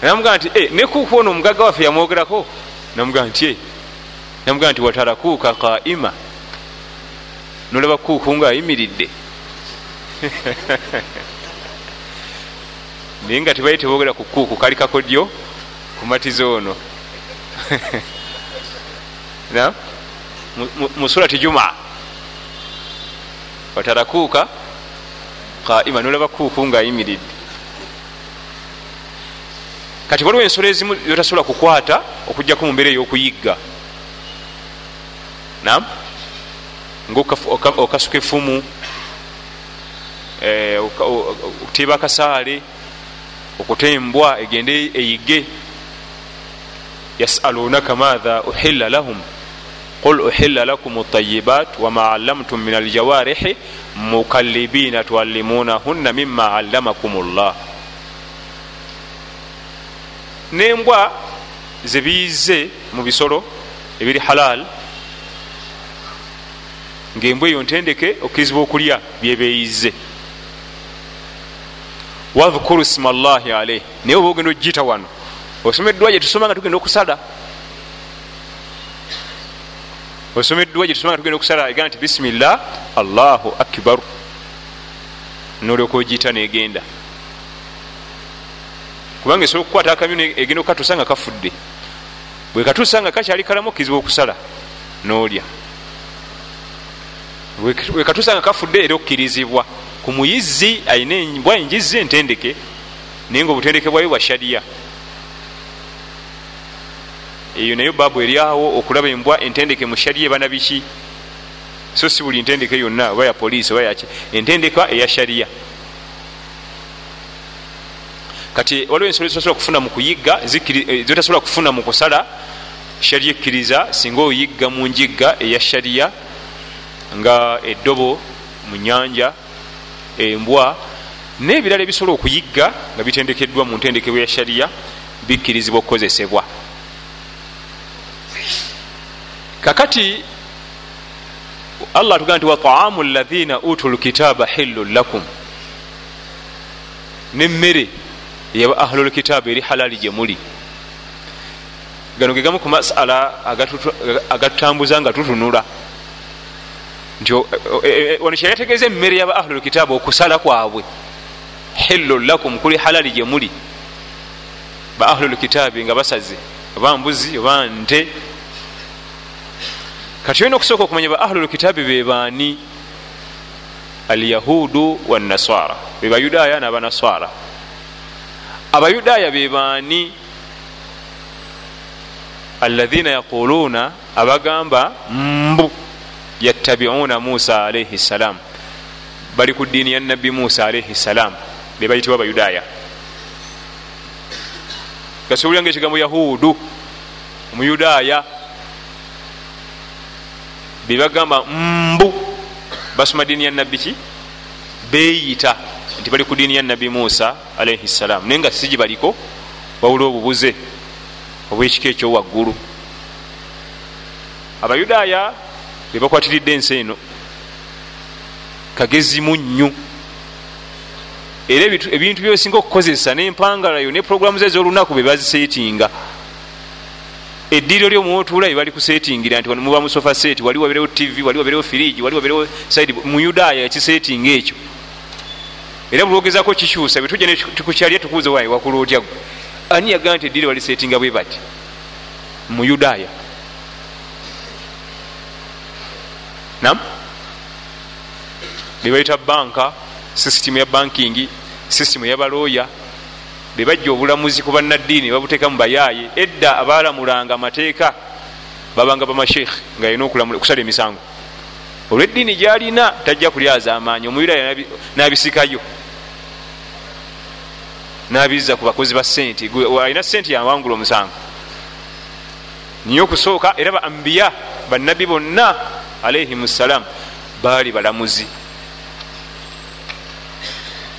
Speaker 1: namugaa nti eh, ne kuuku ono omugagga waffe yamwogerako? Namugaa nti eh. namugaa nti watara kuuka qaima nolaba kuuku nga ayimiridde. Naye nga tebaye tebogera ku kuuku kali kakodyo kumatiza ono. Mu surati juma. Watara kuuka qaima nolaba kuuku nga ayimiridde. Kati waliwo ensolo ezimu zotasobola kukwata okujjaku mu mbeera ey'okuyigga. Nam ngaokasuka efumu okuteeba akasaale okutembwa egende eyige yasalunaka maatha uhilla lahum. Qul uhilla lakum tayibat wama allamtum min aljawarihi mukallibina tuallimunahunna mima allamakum llah nembwa zebiyize mu bisolo ebiri halal ngaembwa eyo ntendeke okkirizibwa okulya byebeyize wadhkuru sima llahi alaih naye oba ogenda ogiyita wano osomeddwa gye tusoma nga tugenda okusala. Osomeddwa gye tusoma nga tugenda okusala egamba nti bisimillah allahu akbaru nolyoka ogiyita negenda. Kubanga esobola okukwata akamyu egenda okukatuusa nga kafudde. Bwe katuusa nga kakyali kalamu okkirizibwa okusala nolya wekatuusa nga kafudde era okkirizibwa ku muyizi ayina embwa enjizi entendeke naye nga obutendeke bwayo bwa shariya eyo naye baabu eryawo okulaba embwa entendeke mu shariya ebana biki? So si buli ntendeke yonna oba ya poliisi oba yaki entendeka eya shariya kati waliwo ensolo zitasobola kufuna mu kuyigga zotasobola kufuna mu kusala shariya ekkiriza singa oyigga mu njigga eya shariya nga eddobo mu nyanja embwa n'ebirala ebisobola okuyigga nga bitendekeddwa mu ntendekebwa ya shariya bikkirizibwa okukozesebwa. Kakati allah atugamba nti wataamu lathina utu lkitaba hillun lakum. Nemmere yaba ahlu lkitaba eri halali gye muli. Gano ge gamu ku masala agatutambuza nga tutunula nti ono kyeyategeeza emmere yaba ahlulkitaabu okusala kwabwe. Hillu lakum kuli halali gye muli. Ba ahlulkitaabi nga basaze oba mbuzi oba nte. Kati olina okusooka okumanya ba ahlulkitaabi be baani? Alyahudu wanaswara be bayudaaya n'abanaswara abayudaaya be baani? Alaina yaquluuna abagamba mbu yattabiuna musa alaihi ssalam bali ku ddiini ya nabbi musa alaihi ssalam be bayitibwa abayudaaya gasuubulira nga ekigambo yahudu omuyudaaya bebagamba mbu basoma diini ya nabbi ki? Beyita nti bali ku diini ya nabbi musa alaihi ssalam naye nga sigi baliko wawula obubuze obwekika ekyowaggulu abayudaaya bebakwatiridde ensi eno. Kagezimu nnyo. Era ebintu byosinga okukozesa nempangalayo ne programu ze ezolunaku bebazisetinga eddiiro lyomwotuula ebali kusetingira nti muba musofa set wali waberewo tv wali waberewo firiji wali waberewo side muyudaaya yakisetinga ekyo. Era bulwogezako kikyusa bwetuja tukukyalya tukuuze wayi wakula otya ani yagaa nti eddiiro balisetinga bwe bati? Muyudaaya nam bebaita banka sisitimu ya banking sisitimu yabalooya bebajja obulamuzi ku bannaddiini babuteeka mu bayaaye. Edda abaalamulanga amateeka babanga bamasheikh nga yalina okusala emisango. Olweddiini gyalina tajja kulyaza amaanyi omuyudaaya n'abisikayo. N'abizza ku bakozi ba sente alina sente yawangula omusango. Niye okusooka era ba ambiya bannabbi bonna alaihim ssalam baali balamuzi.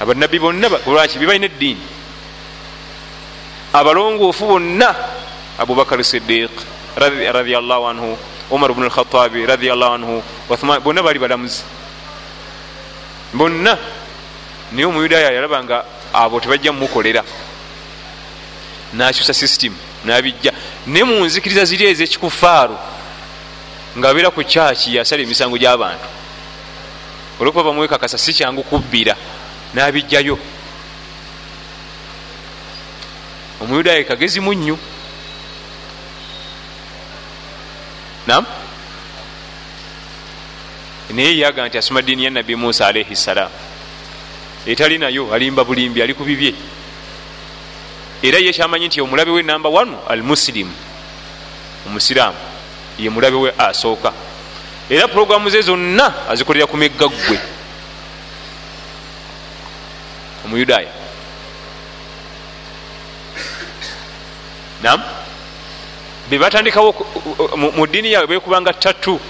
Speaker 1: Abannabbi bonna lwaki bebalina eddiini? Abalongoofu bonna abubakar sidiq radiallahu anhu umar bnu lkhatabi radiallahu anhu uthman bonna baali balamuzi. Bonna naye omuyudaaya yalaba nga abo tebajja mumukolera nakyusa system nabijja. Ne mu nzikiriza ziri ezekikufaaru ngaabeera ku kyaki yasala emisango gy'abantu. Olwokuba bamwekakasa si kyangu kubbira n'abijjayo omuyudaaya kagezi munnyu nam naye yaga nti asoma ddiini ya nabbi musa alaihi ssalam etali nayo alimba bulimbi ali ku bibye. Era ye kyamanyi nti omulabe we namba 1 al musilimu omusiraamu ye mulabe we asooka. Era puroguramu ze zonna azikolera ku meggaggwe omuyudaaya nam bebatandikawo mu ddiini yaabwe bekubanga tatu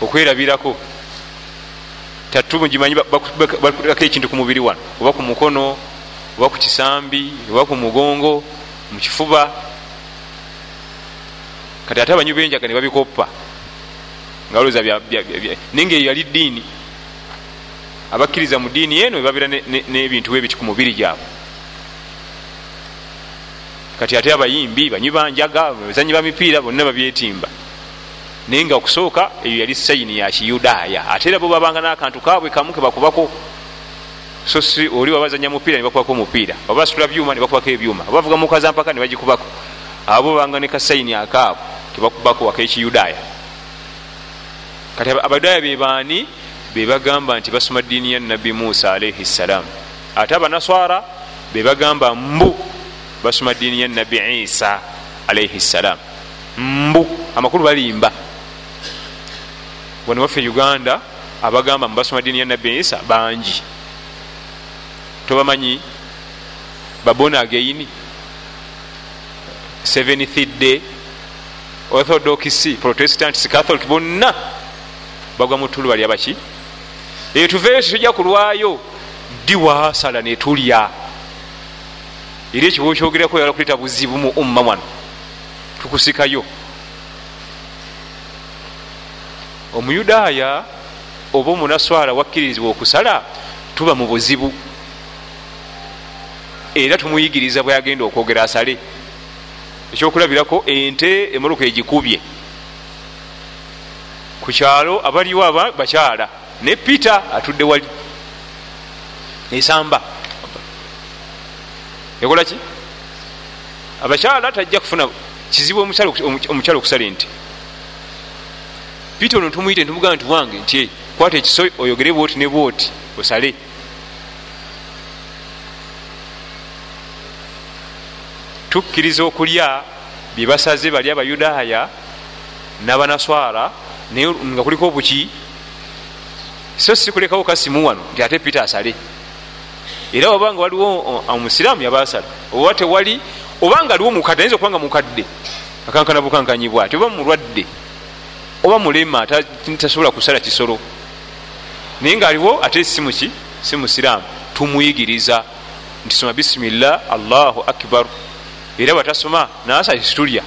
Speaker 1: okwerabirako. Tatu mugimanyi bakulako ekintu ku mubiri wano. Oba ku mukono oba ku kisambi oba ku mugongo mu kifuba kati ate abanyu benjaga ne babikoppa. Nga lowooza naye nga eyo yali ddiini. Abakkiriza mu ddiini eno ebabeera n'ebintu webiti ku mubiri gyabwe. Kati ate abayimbi banywi banjaga bazanyi ba mipiira bonna babyetimba. Naye nga okusooka eyo yali sayini ya kiyudaaya. Ate era bo babanga n'akantu kaabwe kamu kebakubako so si oli wabazanya mupiira nebakubako mupiira oba basitula byuma nebakubako ebyuma. Oba bavuga mukaza mpaka nebagikubako abo babanga ne kasayini akaabo kebakubako akekiyudaaya kati abayudaaya bebaani bebagamba nti basoma ddiini ya nabbi musa alaihi ssalam ate abanaswara bebagamba mbu basoma ddiini ya nabbi isa alaihi ssalam mbu amakulu balimba. Wano waffe uganda abagamba mubasoma ddiini ya nabbi isa bangi. Tobamanyi babona againi seventh day orthodox protestants catholic bonna bagwa mutulu bali abaki eyo tuveeyo titujja kulwayo ddi wasala netulya era ekibuo kyogerako yala kuleeta buzibu mu umma wano tukusikayo. Omuyudaaya oba omunaswala wakkirizibwa okusala tuba mu buzibu. Era tumuyigiriza bweyagenda okwogera asale ekyokulabirako ente emoloka egikubye. Ku kyalo abaliwo aba bakyala ne peter atudde wali. Esamba yakola ki? Abakyala tajja kufuna kizibu omukyala okusala enti peter ono tumuyite ntumugamba nti wange nti kwata ekiso oyogere bwoti ne bwoti osale tukkiriza okulya. Byebasaze bali abayudaaya n'abanaswara naye nga kuliko obuki. So sikulekawo kasimu wano nti ate peter asale. Era obanga waliwo omusiraamu yabasala oba tewali obanga aliwo mukadde ayinza okubanga mukadde akankana bukankanyibwa ati oba mulwadde oba mulema tasobola kusala kisolo. Naye ngaaliwo ate simuki si musiraamu tumuyigiriza nti soma bisimillah allahu akbar era batasoma nasa situlya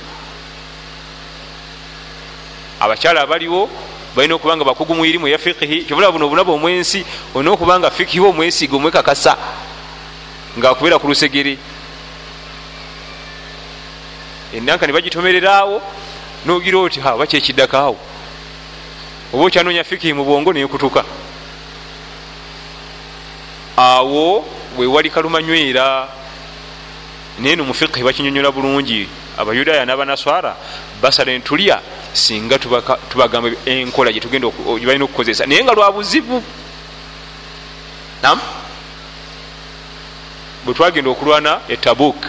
Speaker 1: abakyala abaliwo balina okubanga bakugu mu irimu eya fikihi kyobula buno obulaba omwensi olina okubanga fikihi omwesiga omwekakasa ngaakubeera ku lusegere. Enanka ne bagitomererawo nogira oti aba kyekiddakaawo oba okyanoonya fikihi mu bwongo nekutuka awo wewali kalumanywera naye no mufikihi bakinyonyola bulungi abayudaaya n'abanaswara basala entulya singa tubagamba enkola gyebalina okukozesa. Naye nga lwa buzibu. Nam bwe twagenda okulwana etabuk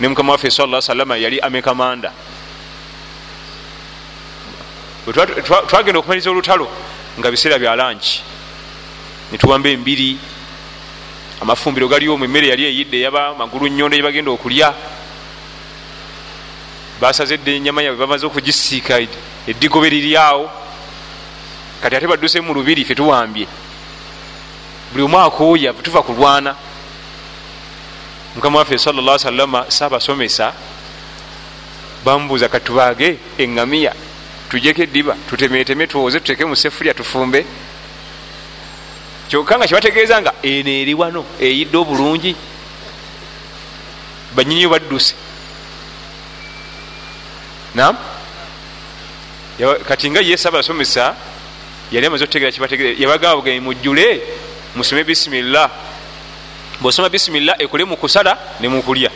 Speaker 1: ne mukama waffe sala salama yali amekamanda. Twagenda okumaliriza olutalo nga biseera bya lanki netuwamba embiri amafumbiro galiwo mu emmere yali eyidde eyaba magulu nyondo gyebagenda okulya. Basazedde enyama yabwe bamaze okugisiika eddigobe liryawo kati ate badduse mu lubiri fe tuwambye. Buli omu akooya tuva kulwana mukama waffe salla salama saabasomesa bamubuuza kati tubaage eŋŋamiya tujeko eddiba tutemeteme tuwoze tuteke mu sefulya tufumbe kyokka nga kyebategeeza nga eno eri wano eyidde obulungi banyiniyo badduse nam kati nga yesu abasomesa yali amaze okutegera kibategeera yabagamba bugambi mujjule musome bisimillah bwosoma bisimillah ekole mukusala nemukulya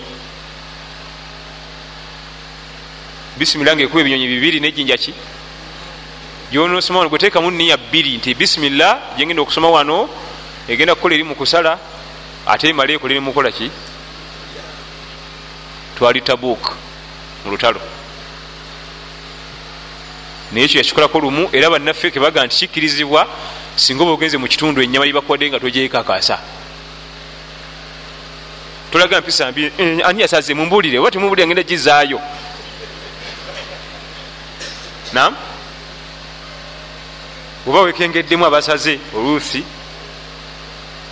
Speaker 1: bisimillah nga ekuba ebinyonyi bibiri nejinja ki gyonosoma wano gweteekamu niya bbiri nti bisimillah gyengenda okusoma wano egenda kukola eri mukusala ate emale ekole nemukola ki? Twali tabuk mu lutalo. Naye ekyo yakikolako lumu era bannaffe kebaga nti kikkirizibwa singa oba ogenze mu kitundu enyama lyebakwadde nga togyekakasa tolaga mpisa mbi ani yasaze mumbulire oba temumbulire agenda gizaayo nam oba wekengeddemu abasaze oluusi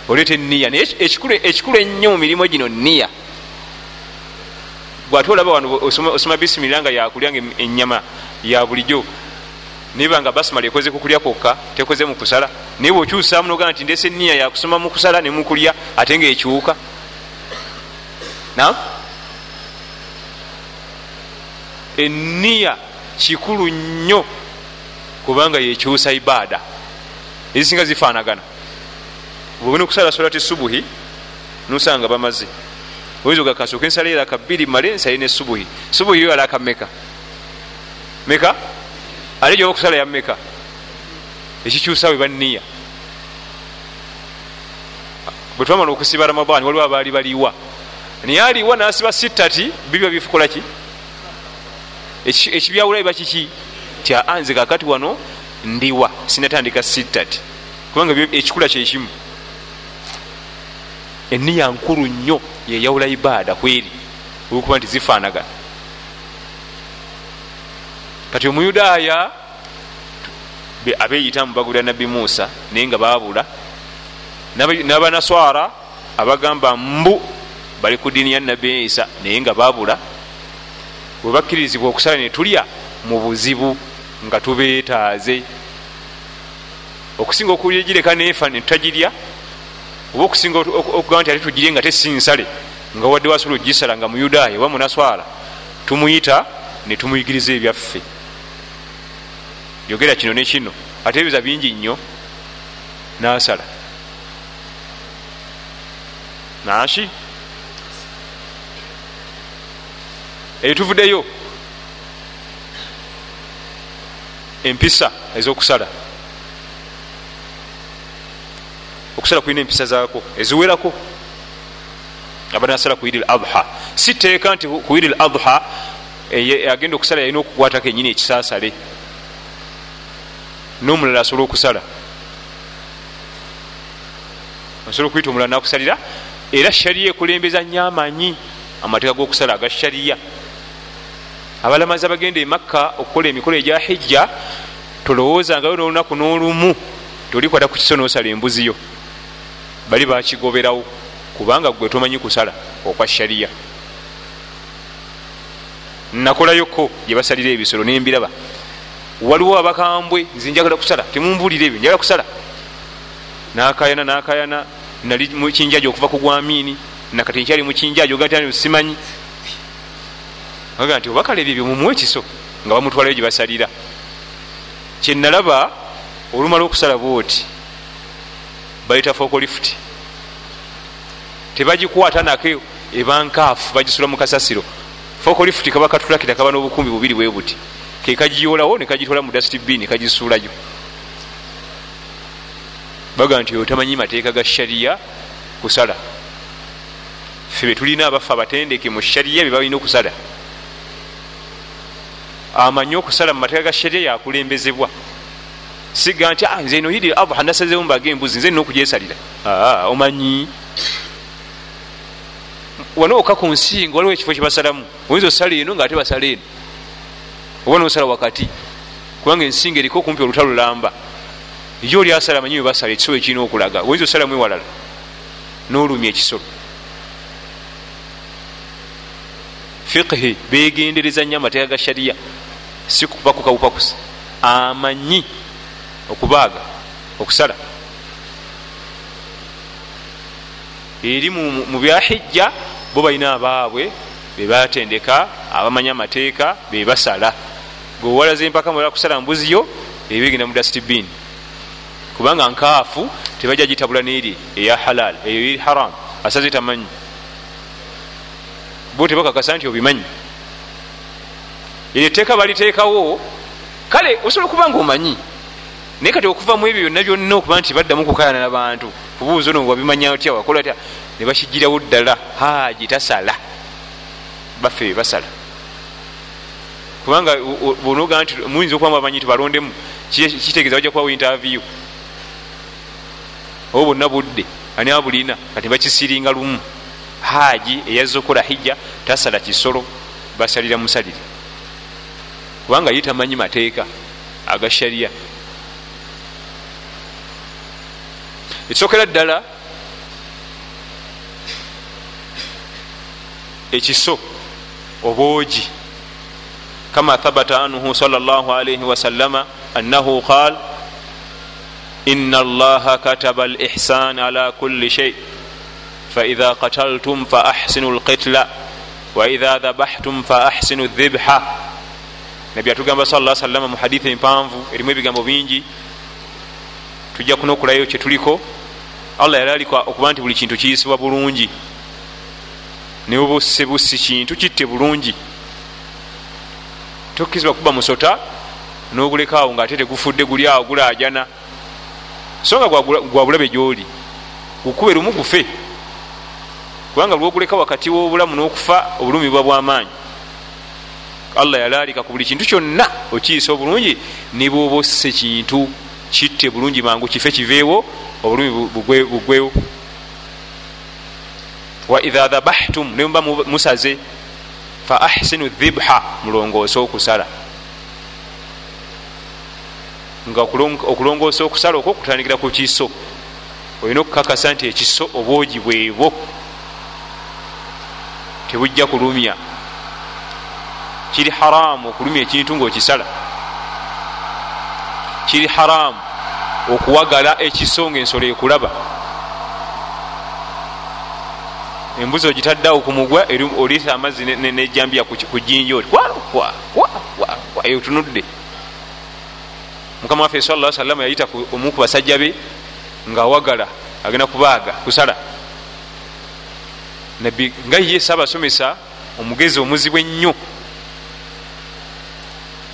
Speaker 1: oleeta eniya naye ekikulu ennyo mu mirimu gino niya bwate olaba wano osoma bisimira nga yakulya nga enyama ya bulijjo. Niba nga basimala ekoze kukulya kwokka tekoze mukusala naye bweokyusamu nogaa nti ndese eniya yakusoma mukusala nemukulya ate nga ekiwuka nam eniya kikulu nnyo kubanga yekyusa ibaada. Ezisinga zifaanagana. Bwebona okusala solati subuhi nosanga bamaze. Oyinza ogakasooka ensala eraka bbiri male ensale ne subuhi. Subuhi yo alaka meka meka ate gyoba okusala ya meka ekikyusa we banniya. Bwe twamala okusiba ramadaani waliwo abaali baliwa. Naye aliwa nasiba sitati bibiba bikukola ki? Ekibyawula biba kiki kya? Anze kakati wano ndiwa sinatandika sitati. Kubanga ekikula kyekimu eniya nkulu nnyo yeyawula ibaada kweri. Olwokuba nti zifaanagana. Kati omuyudaaya abeeyita mubagulira nabbi muusa naye nga baabula n'abanaswara abagamba mbu bali ku diini ya nabbi isa naye nga baabula bwe bakkirizibwa okusala ne tulya mu buzibu nga tubeetaaze okusinga okugireka neefa netutagirya oba okusinga okugamba nti ate tugirye nga tesinsale nga wadde wasobola ogisala nga muyudaaya oba munaswala tumuyita netumuyigiriza ebyaffe. Yogera kino ne kino ate ebiza bingi nnyo nasala. Naki eyo tuvuddeyo empisa ezokusala. Okusala kulina empisa zaako eziwerako. Abanasala ku idi l adha. Si teeka nti ku idi l adha agenda okusala yalina okukwatako enyini ekisasale. Nomulala asobola okusala. Osobola okuyita omulala nakusalira era shariya ekulembeza nnyo amanyi amateeka gokusala aga shariya abalamazi abagenda emakka okukola emikolo egya hijja tolowoozangayo nolunaku n'olumu tolikwata ku kiso nosala embuziyo bali bakigoberawo kubanga gwe tomanyi kusala okwa shariya nakolayoko gyebasalira ebisolo nembiraba. Waliwo abakambwe nze njagala kusala temumbulire ebyo njagala kusala. Nakayana nakayana nali mukinjaji okuva ku gwamiini nakati nkyali mukinjaji ogatani simanyi aga nti obakala ebyo ebyo mumuwa ekiso nga bamutwalayo gyebasalira kyenalaba olumala okusala booti bayita fokolifuti tebagikwata nako ebankaafu bagisula mu kasasiro. Fokolifuti kaba katulakira kaba n'obukumbi bubiri bwe buti. Kekagiyolawo nekagitwala mu dastbin nekagisuulayo baga nti oyo tamanyi mateeka ga shariya kusala. Fe betulina abafe abatendeke mu shariya byebalina okusala amanyi okusala mu mateeka ga shariya yakulembezebwa. Siga nti ah, nze noyidi adha nasazewo mbaga embuzi nze nina okugyesalira. Ah, omanyi? Wanooka ku nsinga waliwo ekifo kyebasalamu. Oyinza osala eno ngaate basala eno. Oba nosala wakati. Kubanga ensinga eriko okumpi olutalo lamba yo oli asala manyi webasala ekisolo ekirina okulaga. Oyinza osalamu ewalala? Nolumya ekisolo. Fiqhi begendereza nnyo amateeka ga shariya si kubakukawupakusa amanyi okubaaga okusala. Eri mu byahijja bo balina abaabwe bebatendeka abamanyi amateeka bebasala gwewalaza empaka mulala kusala mbuziyo ebegenda mu dastbin kubanga nkaafu tebajja gitabula neri eya halal eyo eri haram asaze tamanyi. Bo tebakakasa nti obimanyi eryo etteeka baliteekawo. Kale osobola okuba nga omanyi naye kati okuva mu ebyo byonna byonna okuba nti baddamu kukayana nabantu kubuuza ono wabimanya otya wakola tya ne bakigirawo ddala haji tasala. Baffe bebasala kubanga bonoga nti muyinza okuba bamanyi nti balondemu kitegeeza bajja kubawo interview oba bonna budde ani abulina kati bakisiringa lumu. Haji eyazza okukola hijja tasala kisolo basalira musalire kubanga ye tamanyi mateeka aga shariya ekisookera ddala ekiso obwogi kama thabata anhu sal llah alaihi wasallama annahu qal ina allaha kataba alihsan ala kuli shei faidha qataltum faahsinu lqitla waidha dhabahtum faahsinu dhibha nabi atugamba sa salama mu hadithi empanvu erimu ebigambo bingi. Tujja kunokulayo kyetuliko allah yali aliko okuba nti buli kintu kiyisibwa bulungi. Naye busibusi kintu kitte bulungi. Tokkizibwa kuba musota nogulekaawo ngaate tegufudde guli awo gulajana so nga gwa bulabe gyoli gukube lumu gufe. Kubanga lwoguleka wakati wobulamu nokufa obulumi bwa bwamaanyi allah yalalika ku buli kintu kyonna okiyisa obulungi nibwoba osse kintu kitte bulungi mangu kife kiveewo obulumi bugwewo. Waidha dhabahtum nemuba musaze fa ahsinu dhibha mulongoose okusala. Nga okulongoosa okusala okwo kutandikira ku kiso olina okukakasa nti ekiso obwogi bwebwo. Tebujja kulumya kiri haramu okulumya ekintu ngaokisala kiri haramu okuwagala ekiso nga ensolo ekulaba. Embuzi ogitaddeawo ku mugwa oliisa amazzi nejambya ku jinja oti eyo tunudde mukama waffe sala salama yayita omu ku basajja be ngaawagala agenda kubaaga kusala. Nabbi nga ye saabasomesa omugezi omuzibu ennyo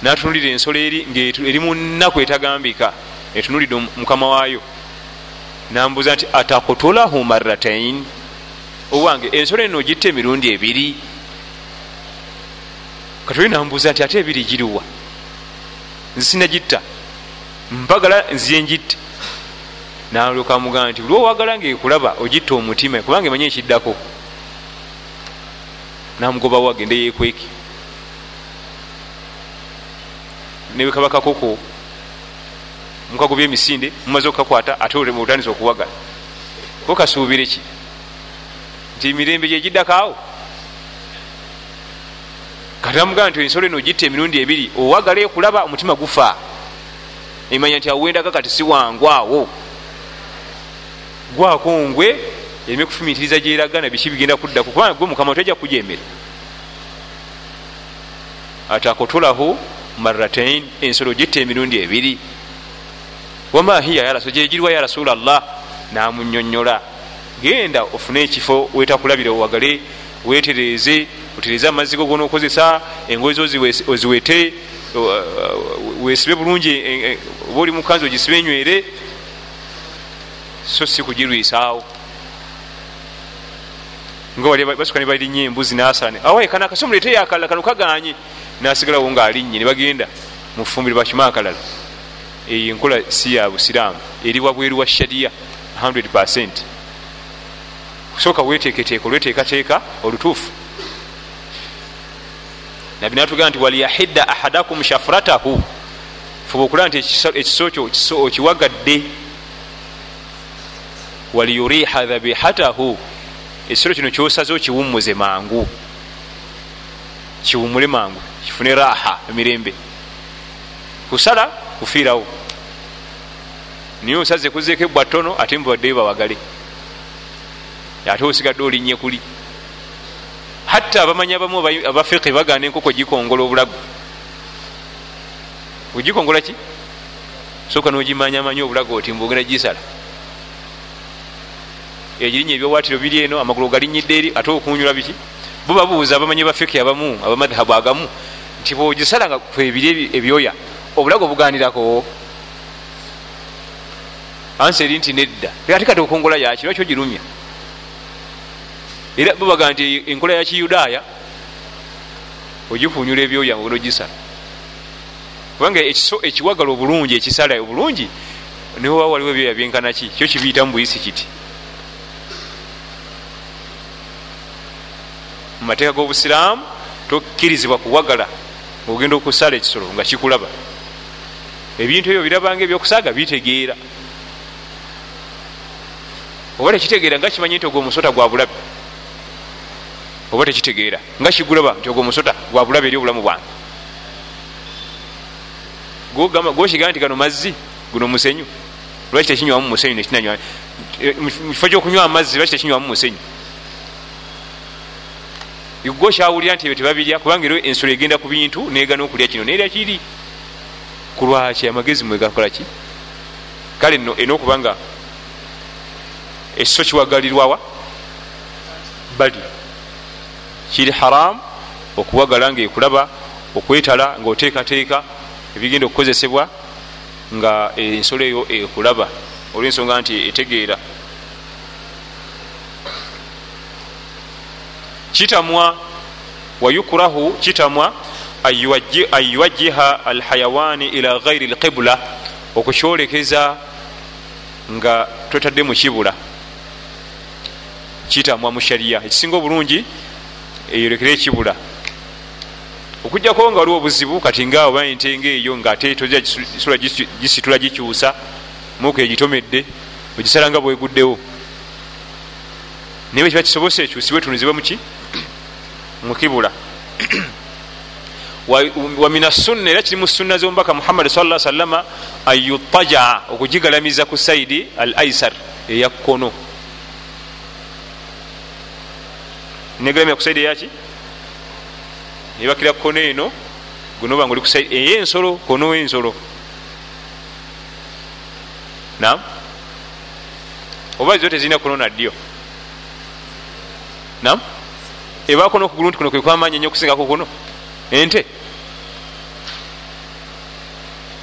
Speaker 1: natunulira ensolo eri ngaeri mu nnaku etagambika etunulidde mukama waayo. Nambuuza nti atakutulahu marratain owange ensolo eno ogitta emirundi ebiri. Katoli nambuuza nti ate ebiri giriwa nzisinagitta mpagala nziye ngitte. Nalyoka mugamba nti buli owagala ngaekulaba ogitta omutima kubanga emanye ekiddako. Namugobawo agende yekweki nebekabakakoko mukago byemisinde mumaze okukakwata ate otandisa okuwagala. Okasuubire ki? Nti mirembe gyegiddakaawo kati namugamba nti ensolo eno ogitta emirundi ebiri owagala ekulaba omutima gufa. Emanya nti awendaga kati siwangwawo gwakongwe erime kufumitiriza gyeragana biki bigenda kuddaku kubanga gwe mukama tojja kujemere atakotolahu marratain ensolo gitta emirundi ebiri. Wama hiya yaraso gyegiriwa ya rasulllah namunyonyola genda ofune ekifo wetakulabira owagale wetereze otereze amazzi go gonaokozesa engoye zo oziwete wesibe bulungi e, e, oba oli mukanzi ogisibe enywere so si kugirwisaawo ngabasuka ne balinnye embuzi nasane awaye kana akasomulete yakalala kano kaganye nasigalawo ngaalinnye nebagenda mufumbire bakima akalala eyo enkola si ya busiraamu. Eri wabweru wa shariya 100 kusooka weteeketeeka olweteekateeka olutuufu. Nabi natugamba nti waliyahidda ahadakum shafratahu. Fuba okulaba nti ekiso kyo okiwagadde. Waliyuriha dhabihatahu. Ekisolo kino kyosaze okiwumuze mangu kiwumule mangu kifune raha emirembe. Kusala kufiirawo. Niye osaze kuzeeko ebwa ttono ate mubaddeyo bawagale ate osigadde olinnye kuli hatta abamanyi abamu abafiqi bagana enkoko gikongola obulago. Ogikongola ki? Soka nogimanyamanyi obulago oti mbogera gisala egirinya ebyowatiro biri eno amagulu galinyidde eri ate okunyula biki bo babuuza abamanyi bafiqi abamu abamadhabu agamu nti bwogisala nga kwebiri ebyoya obulago buganirako? Ansi eri nti nedda. Ate kati okongola yaki lwaki ogirumya? Era babaga nti enkola ya kiyudaaya ogikunyula ebyoya nga ogisala. Kubanga ekiwagala obulungi ekisala obulungi niwewa waliwo ebyoya byenkanaki kyo kibiyita mu buyisi kiti mu mateeka g'obusiraamu tokkirizibwa kuwagala ngaogenda okusala ekisolo nga kikulaba. Ebintu ebyo birabanga ebyokusaaga bitegeera. Oba tekitegeera nga kimanyi nti ogwo omusota gwa bulabe? Oba tekitegeera nga kigulaba nti ogwo omusota gwa bulabe eri obulamu bwange? Gwokigaa nti gano mazzi guno musenyu. Lwaki tekinywamu musenyu nekinanywa mukifo kyokunywa amazzi lwaki tekinywamu musenyu gwokyawulira nti ebyo tebabirya kubanga era ensolo egenda ku bintu negana okulya kino. Nerya kiri? Kulwaki amagezi mwegakolaki kale no ena okubanga ekiso kiwagalirwawa bali kiri haramu okuwagala nga ekulaba okwetala nga oteekateeka ebigenda okukozesebwa nga ensolo eyo ekulaba. Olwensonga nti etegeera kitamwa wayukurahu kitamwa anyuwajiha alhayawaani ila ghairi lqibula okukyolekeza nga totadde mu kibula. Kitamwa mu shariya ekisinga obulungi eyolekere ekibula. Okujjako nga waliwo obuzibu kati nga oba entenga eyo ngaate toja gisitula gikyusa muku egitomedde ogisala nga bweguddewo. Naye kiba kisobose ekyusibwe tunuzibwe muki mukibula wamina sunna era kiri mu sunna zomubaka muhammadi sa salama ayutajaa okugigalamiza ku saidi al aisar eya kkono. Negalamira ku saidi eyaki? Nebakira kkono eno gunobanga oli kusaidi eyensolo kono ensolo nam oba zo tezirina kunona ddyo? Nam ebaako nokugulu nti kuno kwekwamaanyi ennyo okusingako kuno? Ente?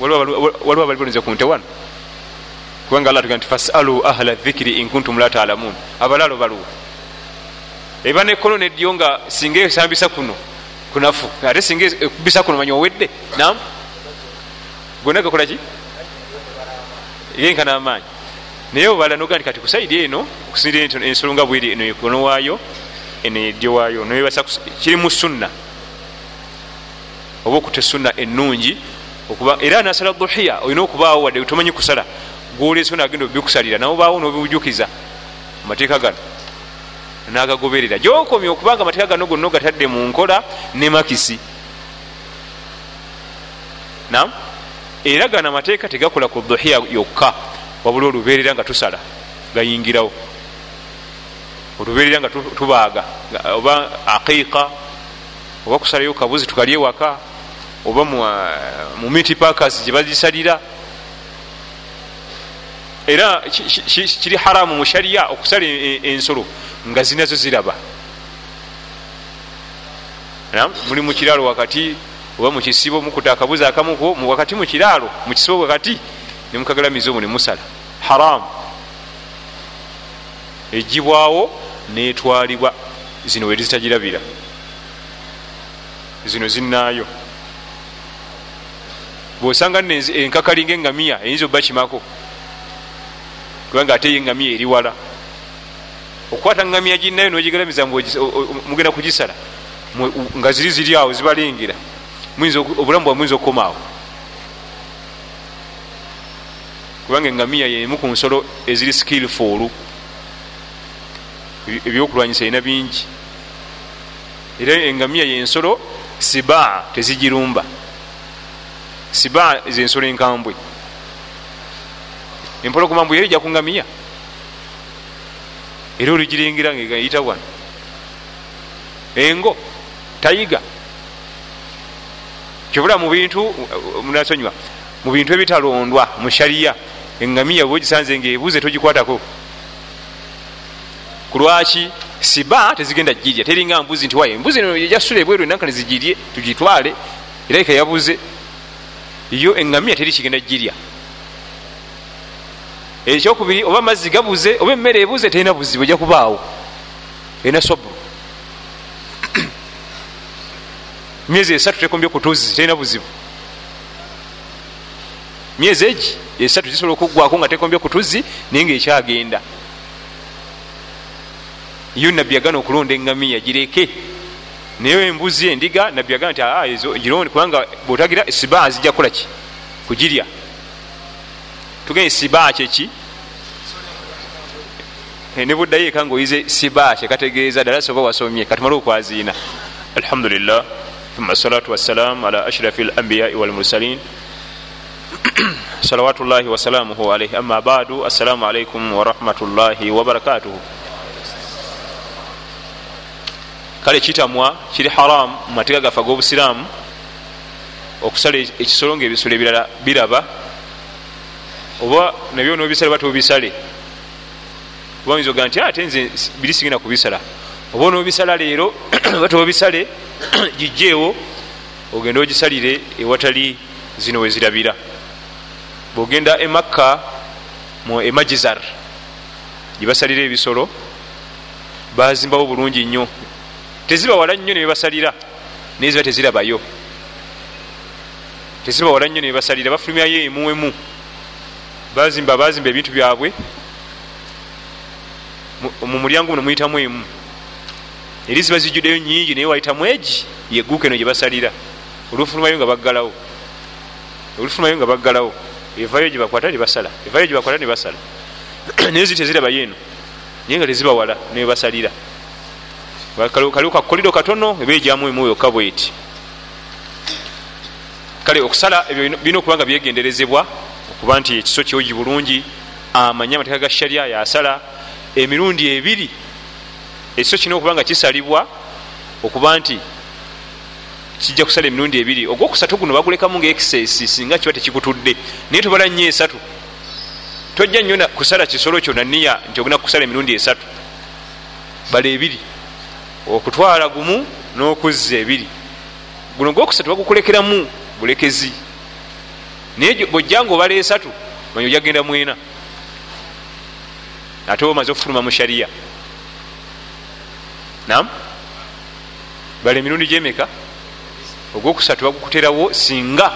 Speaker 1: Waliwo abaliboneza ku nte wano? Kubanga allah tugaa nti fasalu ahla dhikiri inkuntum la talamun. Abalaalo baluwa eba nekono nedyo nga singa esambisa kuno kunafu. Ate singa ekubisa kuno manya owedde. Nam gonna gakolaki yenkana amaanyi naye obala noga nti kati kusaidi eno okusinira ensolo nga bweri eno ekono waayo eno edyo waayo nobasa kiri mu sunna. Oba okutta sunna ennungi okuba era nasala duhiya olina okubaawo wadde tomanyi kusala gwoleso nagenda obikusalira nawe baawo nobibujukiza amateeka gano nagagoberera. Gyokomye okubanga amateeka gano gonna ogatadde mu nkola ne makisi. Nam era gano amateeka tegakola ku duhiya yokka wabula oluberera nga tusala gayingirawo oluberera nga tubaaga. Oba aqiiqa oba kusalayo kabuzi tukalye waka oba mu miti pakas gye bagisalira. Era kiri haramu mu shariya okusala ensolo nga zinazo ziraba. Muli mu kiraalo wakati oba mu kisibo mukuta akabuzi akamuko wakati mu kiraalo mu kisibo wakati nemukagalamiza omu nemusala haramu egibwawo netwalibwa zino weri zitagirabira zino zinaayo bwosanga enkakali ngaengamiya eyinza oba kimako? Kubanga ate engamiya eri wala. Okukwata ngamiya ginayo nogigalamiza mugenda kugisala nga ziri ziri awo zibalengera obulamu bwa muyinza okukomaawo kubanga engamiya yemu ku nsolo eziri skillful ebyokulwanyisa erina bingi. Era engamiya yensolo siba tezigirumba. Siba zensolo enkambwe. Empologoma mbwe yerija ku ngamiya. Era oligirengera ngaeyita wano. Engo tayiga. Kyobula mu bintu munasonywa mu bintu ebitalondwa mu shariya engamiya bwe ogisanze ngaebuze togikwatako kulwaki siba tezigenda girya teringa mbuzi nti waye embuzi jasula ebweru enanka nezigirye tugitwale. Era ika yabuze yo engamiya teri kigenda girya ekyokubiri oba amazzi gabuze oba emmere ebuze terina buzibu ejja kubaawo. Erina soburu myezi esatu tekombye kutuzi terina buzibu. Myezi egi esatu zisobola okuggwako nga tekombye kutuzi naye nga ekyagenda yo nabbi yagana okulonda engamiya gireke naye embuzi endiga nabbi yagana nti ezo gironde kubanga bwotagira siba zijja kukolaki kugirya. Tugende siba kyeki ne buddayo eka ngaoyize siba kyekategeeza ddala soba wasomye katumale okwaziina. Alhamdulillah. Thumma salatu wassalamu ala ashrafi alambiyai walmursalin salawatullahi wasalamuhu alaihi amma badu. Assalamu alaikum warahmatullahi wabarakatuhu kale kitamwa kiri haram mu mateeka gaffe ag'obusiraamu okusala ekisolo nga ebisolo ebirala biraba. Oba nabyo nobisale oba tobisale. Oba oyinza oga nti ate nze biri sigenda kubisala. Oba onobisala leero oba tobisale gijjeewo ogenda ogisalire ewatali zino wezirabira bwogenda emakka mu emajizar gyebasalira ebisolo bazimbawo bulungi nnyo teziba wala nnyo nebebasalira naye ziba tezirabayo teziba wala nnyo nebebasalira bafulumyayo emu emu. Bazimba bazimba ebintu byabwe. Mu mulyango muno muyitamu emu. Eri ziba zijjuddeyo nyingi naye wayitamu egi yeguuka eno gyebasalira olufulumayo nga baggalawo. Olufulumayo nga baggalawo. Evayo gyebakwata nebasala evayo gyebakwata nebasala naye zi tezirabayo eno. Naye nga teziba wala nebebasalira kaliwo kakolido katono ebejamu emu yokka bweti. Kale okusala ebyo birina okuba nga byegenderezebwa okuba nti ekiso kyogi bulungi amanye amateeka ga sharia yasala emirundi ebiri ekiso kirina okuba nga kisalibwa okuba nti kijja kusala emirundi ebiri. Ogwokusatu guno bagulekamu nga excess singa kiba tekikutudde. Naye tubala nnyo esatu. Tojja nnyo kusala kisolo kyo naniya nti ogenda kusala emirundi esatu. Bala ebiri okutwala gumu n'okuzza ebiri. Guno gwokusatu bagukulekeramu bulekezi. Naye bwojjanga obala esatu manyi ojagenda mwena ate omaze okufuluma mu shariya nam bala emirundi gyemeka ogwokusatu bagukuterawo singa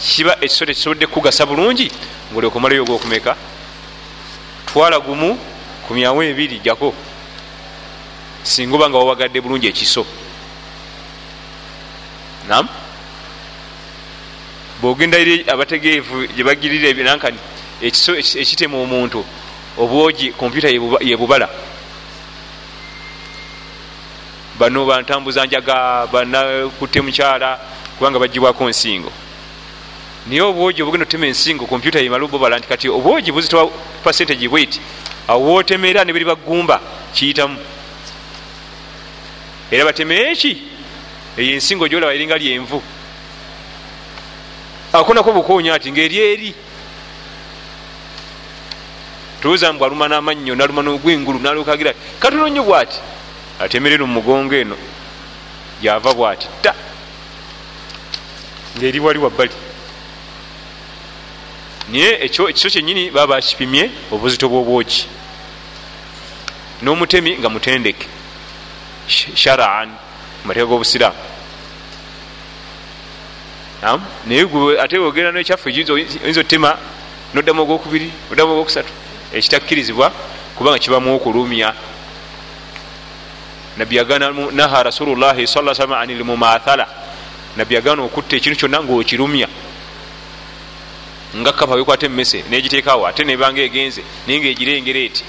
Speaker 1: kiba ekisolo tekisobodde kukugasa bulungi ngaoliokumalayo ogwokumeka. Twala gumu kumyawo ebiri jako singa oba nga wawagadde bulungi ekiso. Nam bwogenda eri abategeevu gyebagirira ebinankani ekiso ekitema omuntu obwogi kompyuta yebubala bano bantambuza njaga banakutte mukyala kubanga bagibwako nsingo naye obwogi obugenda otema ensingo kompyuta yemala obubala nti kati obwogi buzitowa percentage bweti awo wotemera ne biri bagumba kiyitamu era bateme eki eyo ensingo gyolaba eringa lyenvu. Akonako bukonya ati ngaeri eri. Tuuza mbw aluma n'amannyo naluma n'ogwengulu nalukagira katono nnyo bwati? Atemerera mumugongo eno gyava bwati ta! Ngaeri wali wabbali. Naye ekiso kyenyini baba bakipimye obuzito bwobwoki. N'omutemi nga mutendeke sharaan mumateeka g'obusiraamu naye ate ogenda nekyaffe oyinza otema noddamu ogwokubiri oddamu ogwokusatu ekitakkirizibwa kubanga kibamu okulumya nabbi yagana naha rasulullahi sa salama ani lmumathala nabbi yagana okutta ekintu kyonna ngaokirumya nga kapa wekwata emmese negiteekawo ate nebanga egenze naye nga egirengera eti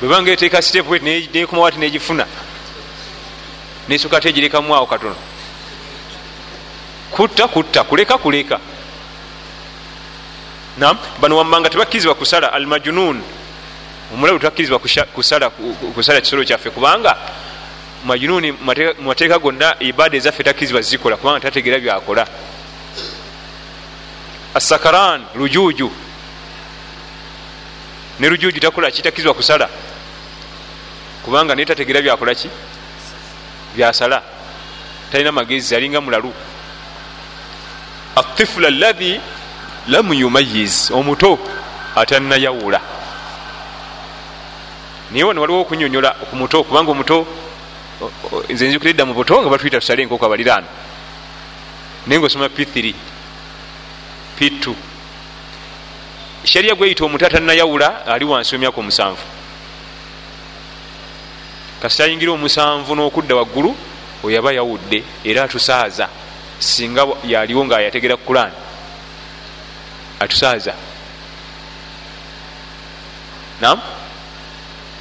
Speaker 1: bwebanga eteeka sitepu eti nekomawo ati negifuna nesoka ate egirekamuawo katono. Kutta kutta kuleka kuleka. Nam bano wammanga tebakkirizibwa kusala almajunun omulabu tebakkirizibwa kusala kusala kisolo kyaffe kubanga majununi mumateeka gonna ibaada ezaffe takkirizibwa zikola kubanga tategeera byakola. Asakaran lujuju ne lujuju takola kitakkirizibwa kusala kubanga naye tategeera byakola ki? Byasala. Talina magezi alinga mulalu. Atifulu alahi lam yumayiz omuto atanayawula naye wano waliwo okunyonyola ku muto kubanga omuto nze nzikira edda mu buto nga batuyita tusale enkoko abaliraano. Naye nga osoma p3 p2 shariya gweyita omuto atanayawula ali wansi wemyaka omusanvu kasita ayingira omusanvu n'okudda waggulu oyaba yawudde era atusaaza. Singa yaliwo nga yategera kulan atusaaza. Nam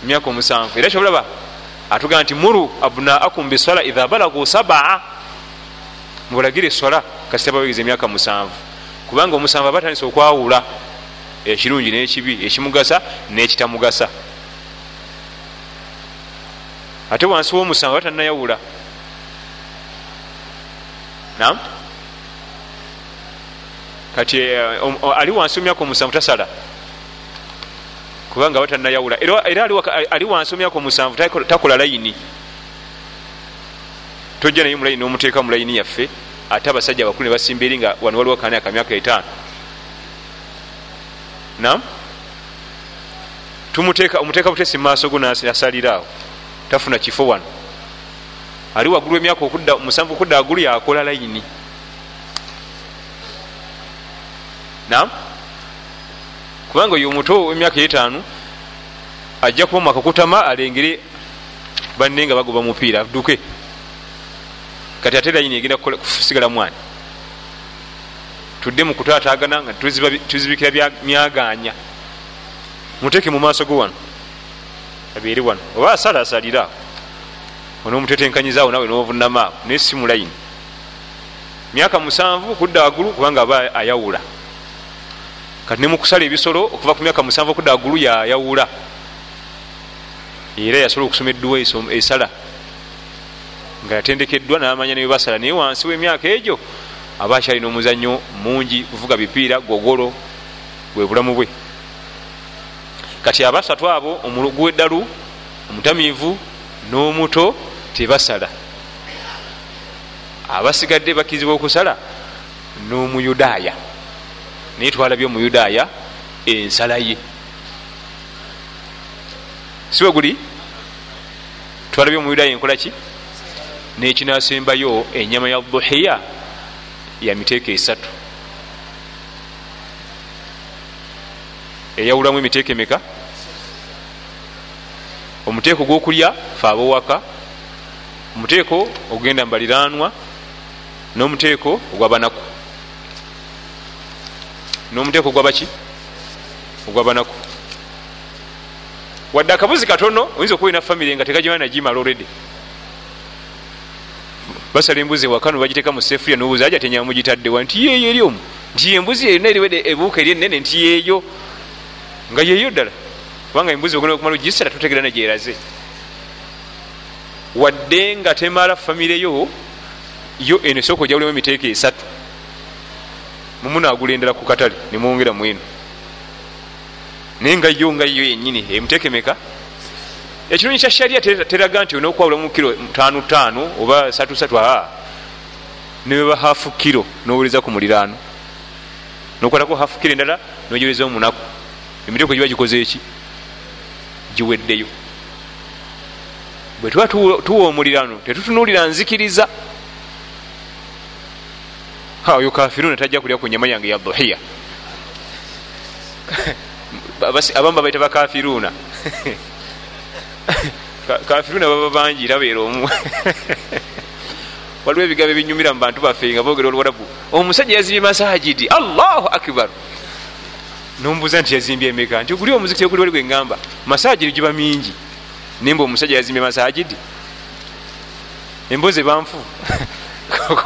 Speaker 1: emyaka omusanvu. Era kyobulaba atugamba nti muru abnaakum biswala idha balagu sabaa mubalagira eswala kasita bawegeza emyaka musanvu. Kubanga omusanvu aba atandisa okwawula ekirungi n'ekibi ekimugasa n'ekitamugasa ate wansi w'omusanvu aba tanayawula nam kati ali wansi wemyaka omusanvu tasala? Kubanga batanayawula era ali wansi wemyaka omusanvu takola layini. Tojja naye mulayini nomuteeka mulayini yaffe ate abasajja abakulu ne basimba eri nga wano waliwo kani akamyaka etaano. Nam tumuteeka omuteeka butesi mumaaso go nasalira awo tafuna kifo wano. Ali waggulu emyaka musanvu okudda waggulu yakola layini. Nam kubanga oyo omuto wemyaka etaanu ajja kuba mwaka kutama alengere banne nga bagoba mupiira. Duke. Kati ate layini egenda kusigala mwani tudde mukutaatagana nga tuzibikira myaganya. Muteeke mu maaso go wano abeere wano oba asala asalira. Onomutetenkanyizawo nawe novunamaawo naye si mulayini myaka musanvu kudda waggulu kubanga aba ayawula. Kati nemukusala ebisolo okuva ku myaka musanvu okudda waggulu yayawula era yasobola okusoma edduwa esala. Nga yatendekeddwa namanya nebasala naye wansi wemyaka egyo aba akyalina omuzanyo mungi kuvuga bipiira gogolo bwe bulamu bwe kati abasatu abo omugweddalu omutamiivu n'omuto tebasala. Abasigadde bakirizibwa okusala n'omuyudaaya. Naye twalabye omuyudaaya ensala ye. Siwe guli? Twalabye omuyudaaya enkola ki? Nekinasembayo enyama ya duhiya ya miteeko esatu. Eyawulamu emiteeko emeka omuteeko gwokulya fe abowaka omuteeko ogenda mubaliranwa n'omuteeko ogwabanaku n'omuteeko gwabaki ogwabanaku wadde akabuzi katono oyinza okuba ina famiry nga tegajimana nagimala olredi basala embuzi ewaka nobagiteeka mu sefuria nobuuza aja tenyama mugitaddewa nti yeeyo eri omu. Nti embuzi erina eriwede ebuuka eri enene nti yeeyo. Nga yeeyo ddala kubanga embuzi ogenda okumala ogisala totegera negyeraze wadde nga temala famireyo yo eno esooka ojawulemu emiteeko esatu. Mumunagula endala ku katale nemwongera mwenu naye nga yo nga yo yenyini emiteeko emeka? Ekinyonyi kya sharia teraga nti onokwawulamu kiro tano tano oba satu satu aa neweba hafu kiro nowuliriza ku muliraano. Nokwatako hafu kiro endala nojoleza omunaku. Emiteeko giba gikoze eki giweddeyo. Bwe tuba tuwa omuliraano tetutunulira nzikiriza. Oyo kafiruna tajja kulya ku nyama yange ya duhiya. Abamu babaita bakafiruna kafiruna baba bangi era beera omu. Waliwo ebigambo ebinyumira mu bantu baffe nga boogera oluwarabu omusajja yazimbye masajidi allahu akbar nombuuza nti yazimbye emeka nti guli omuzikiti oguli wali gweŋŋamba masajidi giba mingi nimba omusajja yazimbye masajidi embozi banfu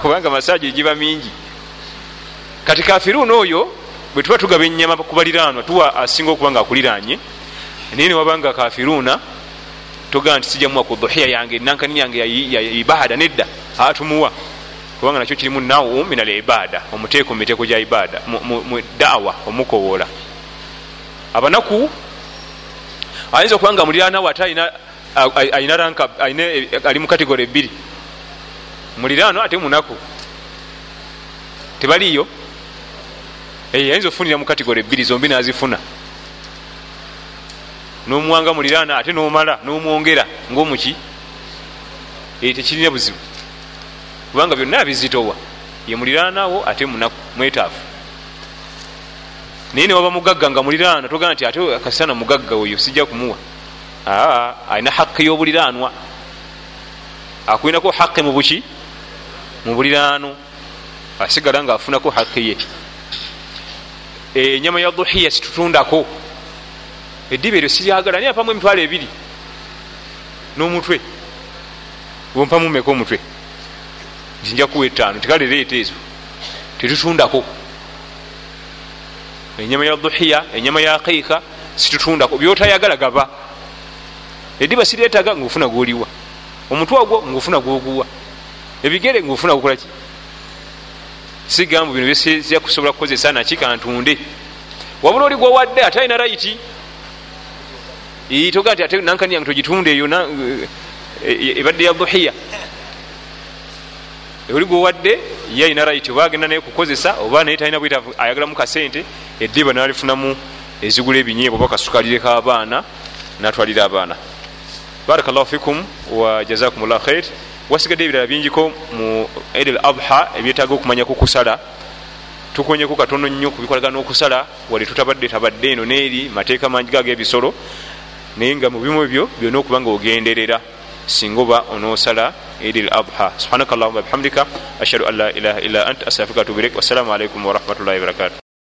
Speaker 1: kubanga masajidi giba mingi kati kafiruna oyo bwe tuba tugaba enyama kubaliranwa tuwa asinga okuba nga akuliranye naye newabanga kafiruna togaa nti sijamuwa ku duhiya yange nankani yange ya ibada nedda atumuwa kubanga nakyo kirimu nawu min al ibada omuteeko mumiteeko gya ibada mu dawa omukowola abanaku ayinza okuba nga muliranawo ate alina ranka ali mu kategore ebbiri. Mulirano ate munaku tebaliyo ayinza ofunira mu kategore ebbiri zombi nazifuna. Nomuwanga muliraana ate nomala nomwongera ngaomuki tekirina buzibu kubanga byonna bizitowa. Ye muliraanawo ate munaku mwetaafu. Naye newaba mugagga nga muliraana togana nti ate kasana mugagga oyo sijja kumuwa. Aa alina haqi y'obuliraanwa. Akulinako haqi mubuki mu buliraano. Asigala nga afunako haqi ye enyama ya duhiya situtundako eddiba eryo siryagala naye apamu emitwalo ebiri n'omutwe. Wompamu meka omutwe nti nja kuwa etaano tikale leeta ezo tetutundako enyama ya duhiya enyama ya kiika situtundako. Byotayagala gaba. Eddiba siryetaga ngaofuna gwoliwa. Omutwe ogwo ngaofuna gwoguwa. Ebigere ngaofuna gukolaki sigambu bino byesija kusobola kukozesa nakikantunde wabula oli gwowadde ate alina raiti toga nti ate nankani yange togitunde eyo ebadde ya duhiya oli gwowadde ye alina raiti oba agenda naye kukozesa oba naye talina bwetaavu ayagalamu kasente eddiba nalifunamu ezigula ebinyeebwa oba kasukalireko abaana natwalira abaana. Barakallahu fikum wa jazakum llah khair wasigadde ebirala bingiko mu id al adha ebyetaaga okumanya ku kusala tukonyeku katono nnyo kubikolagana n'okusala wali tutabadde tabadde eno neeri mateeka mangi gaga ebisolo naye nga mu bimu ebyo byonna okuba nga ogenderera singa oba onoosala id al adha. Subhanaka allahuma bihamdika ashhadu an la ilaha illa ant astafirika atubu ilaik wassalamu alaikum warahmatullahi wabarakatu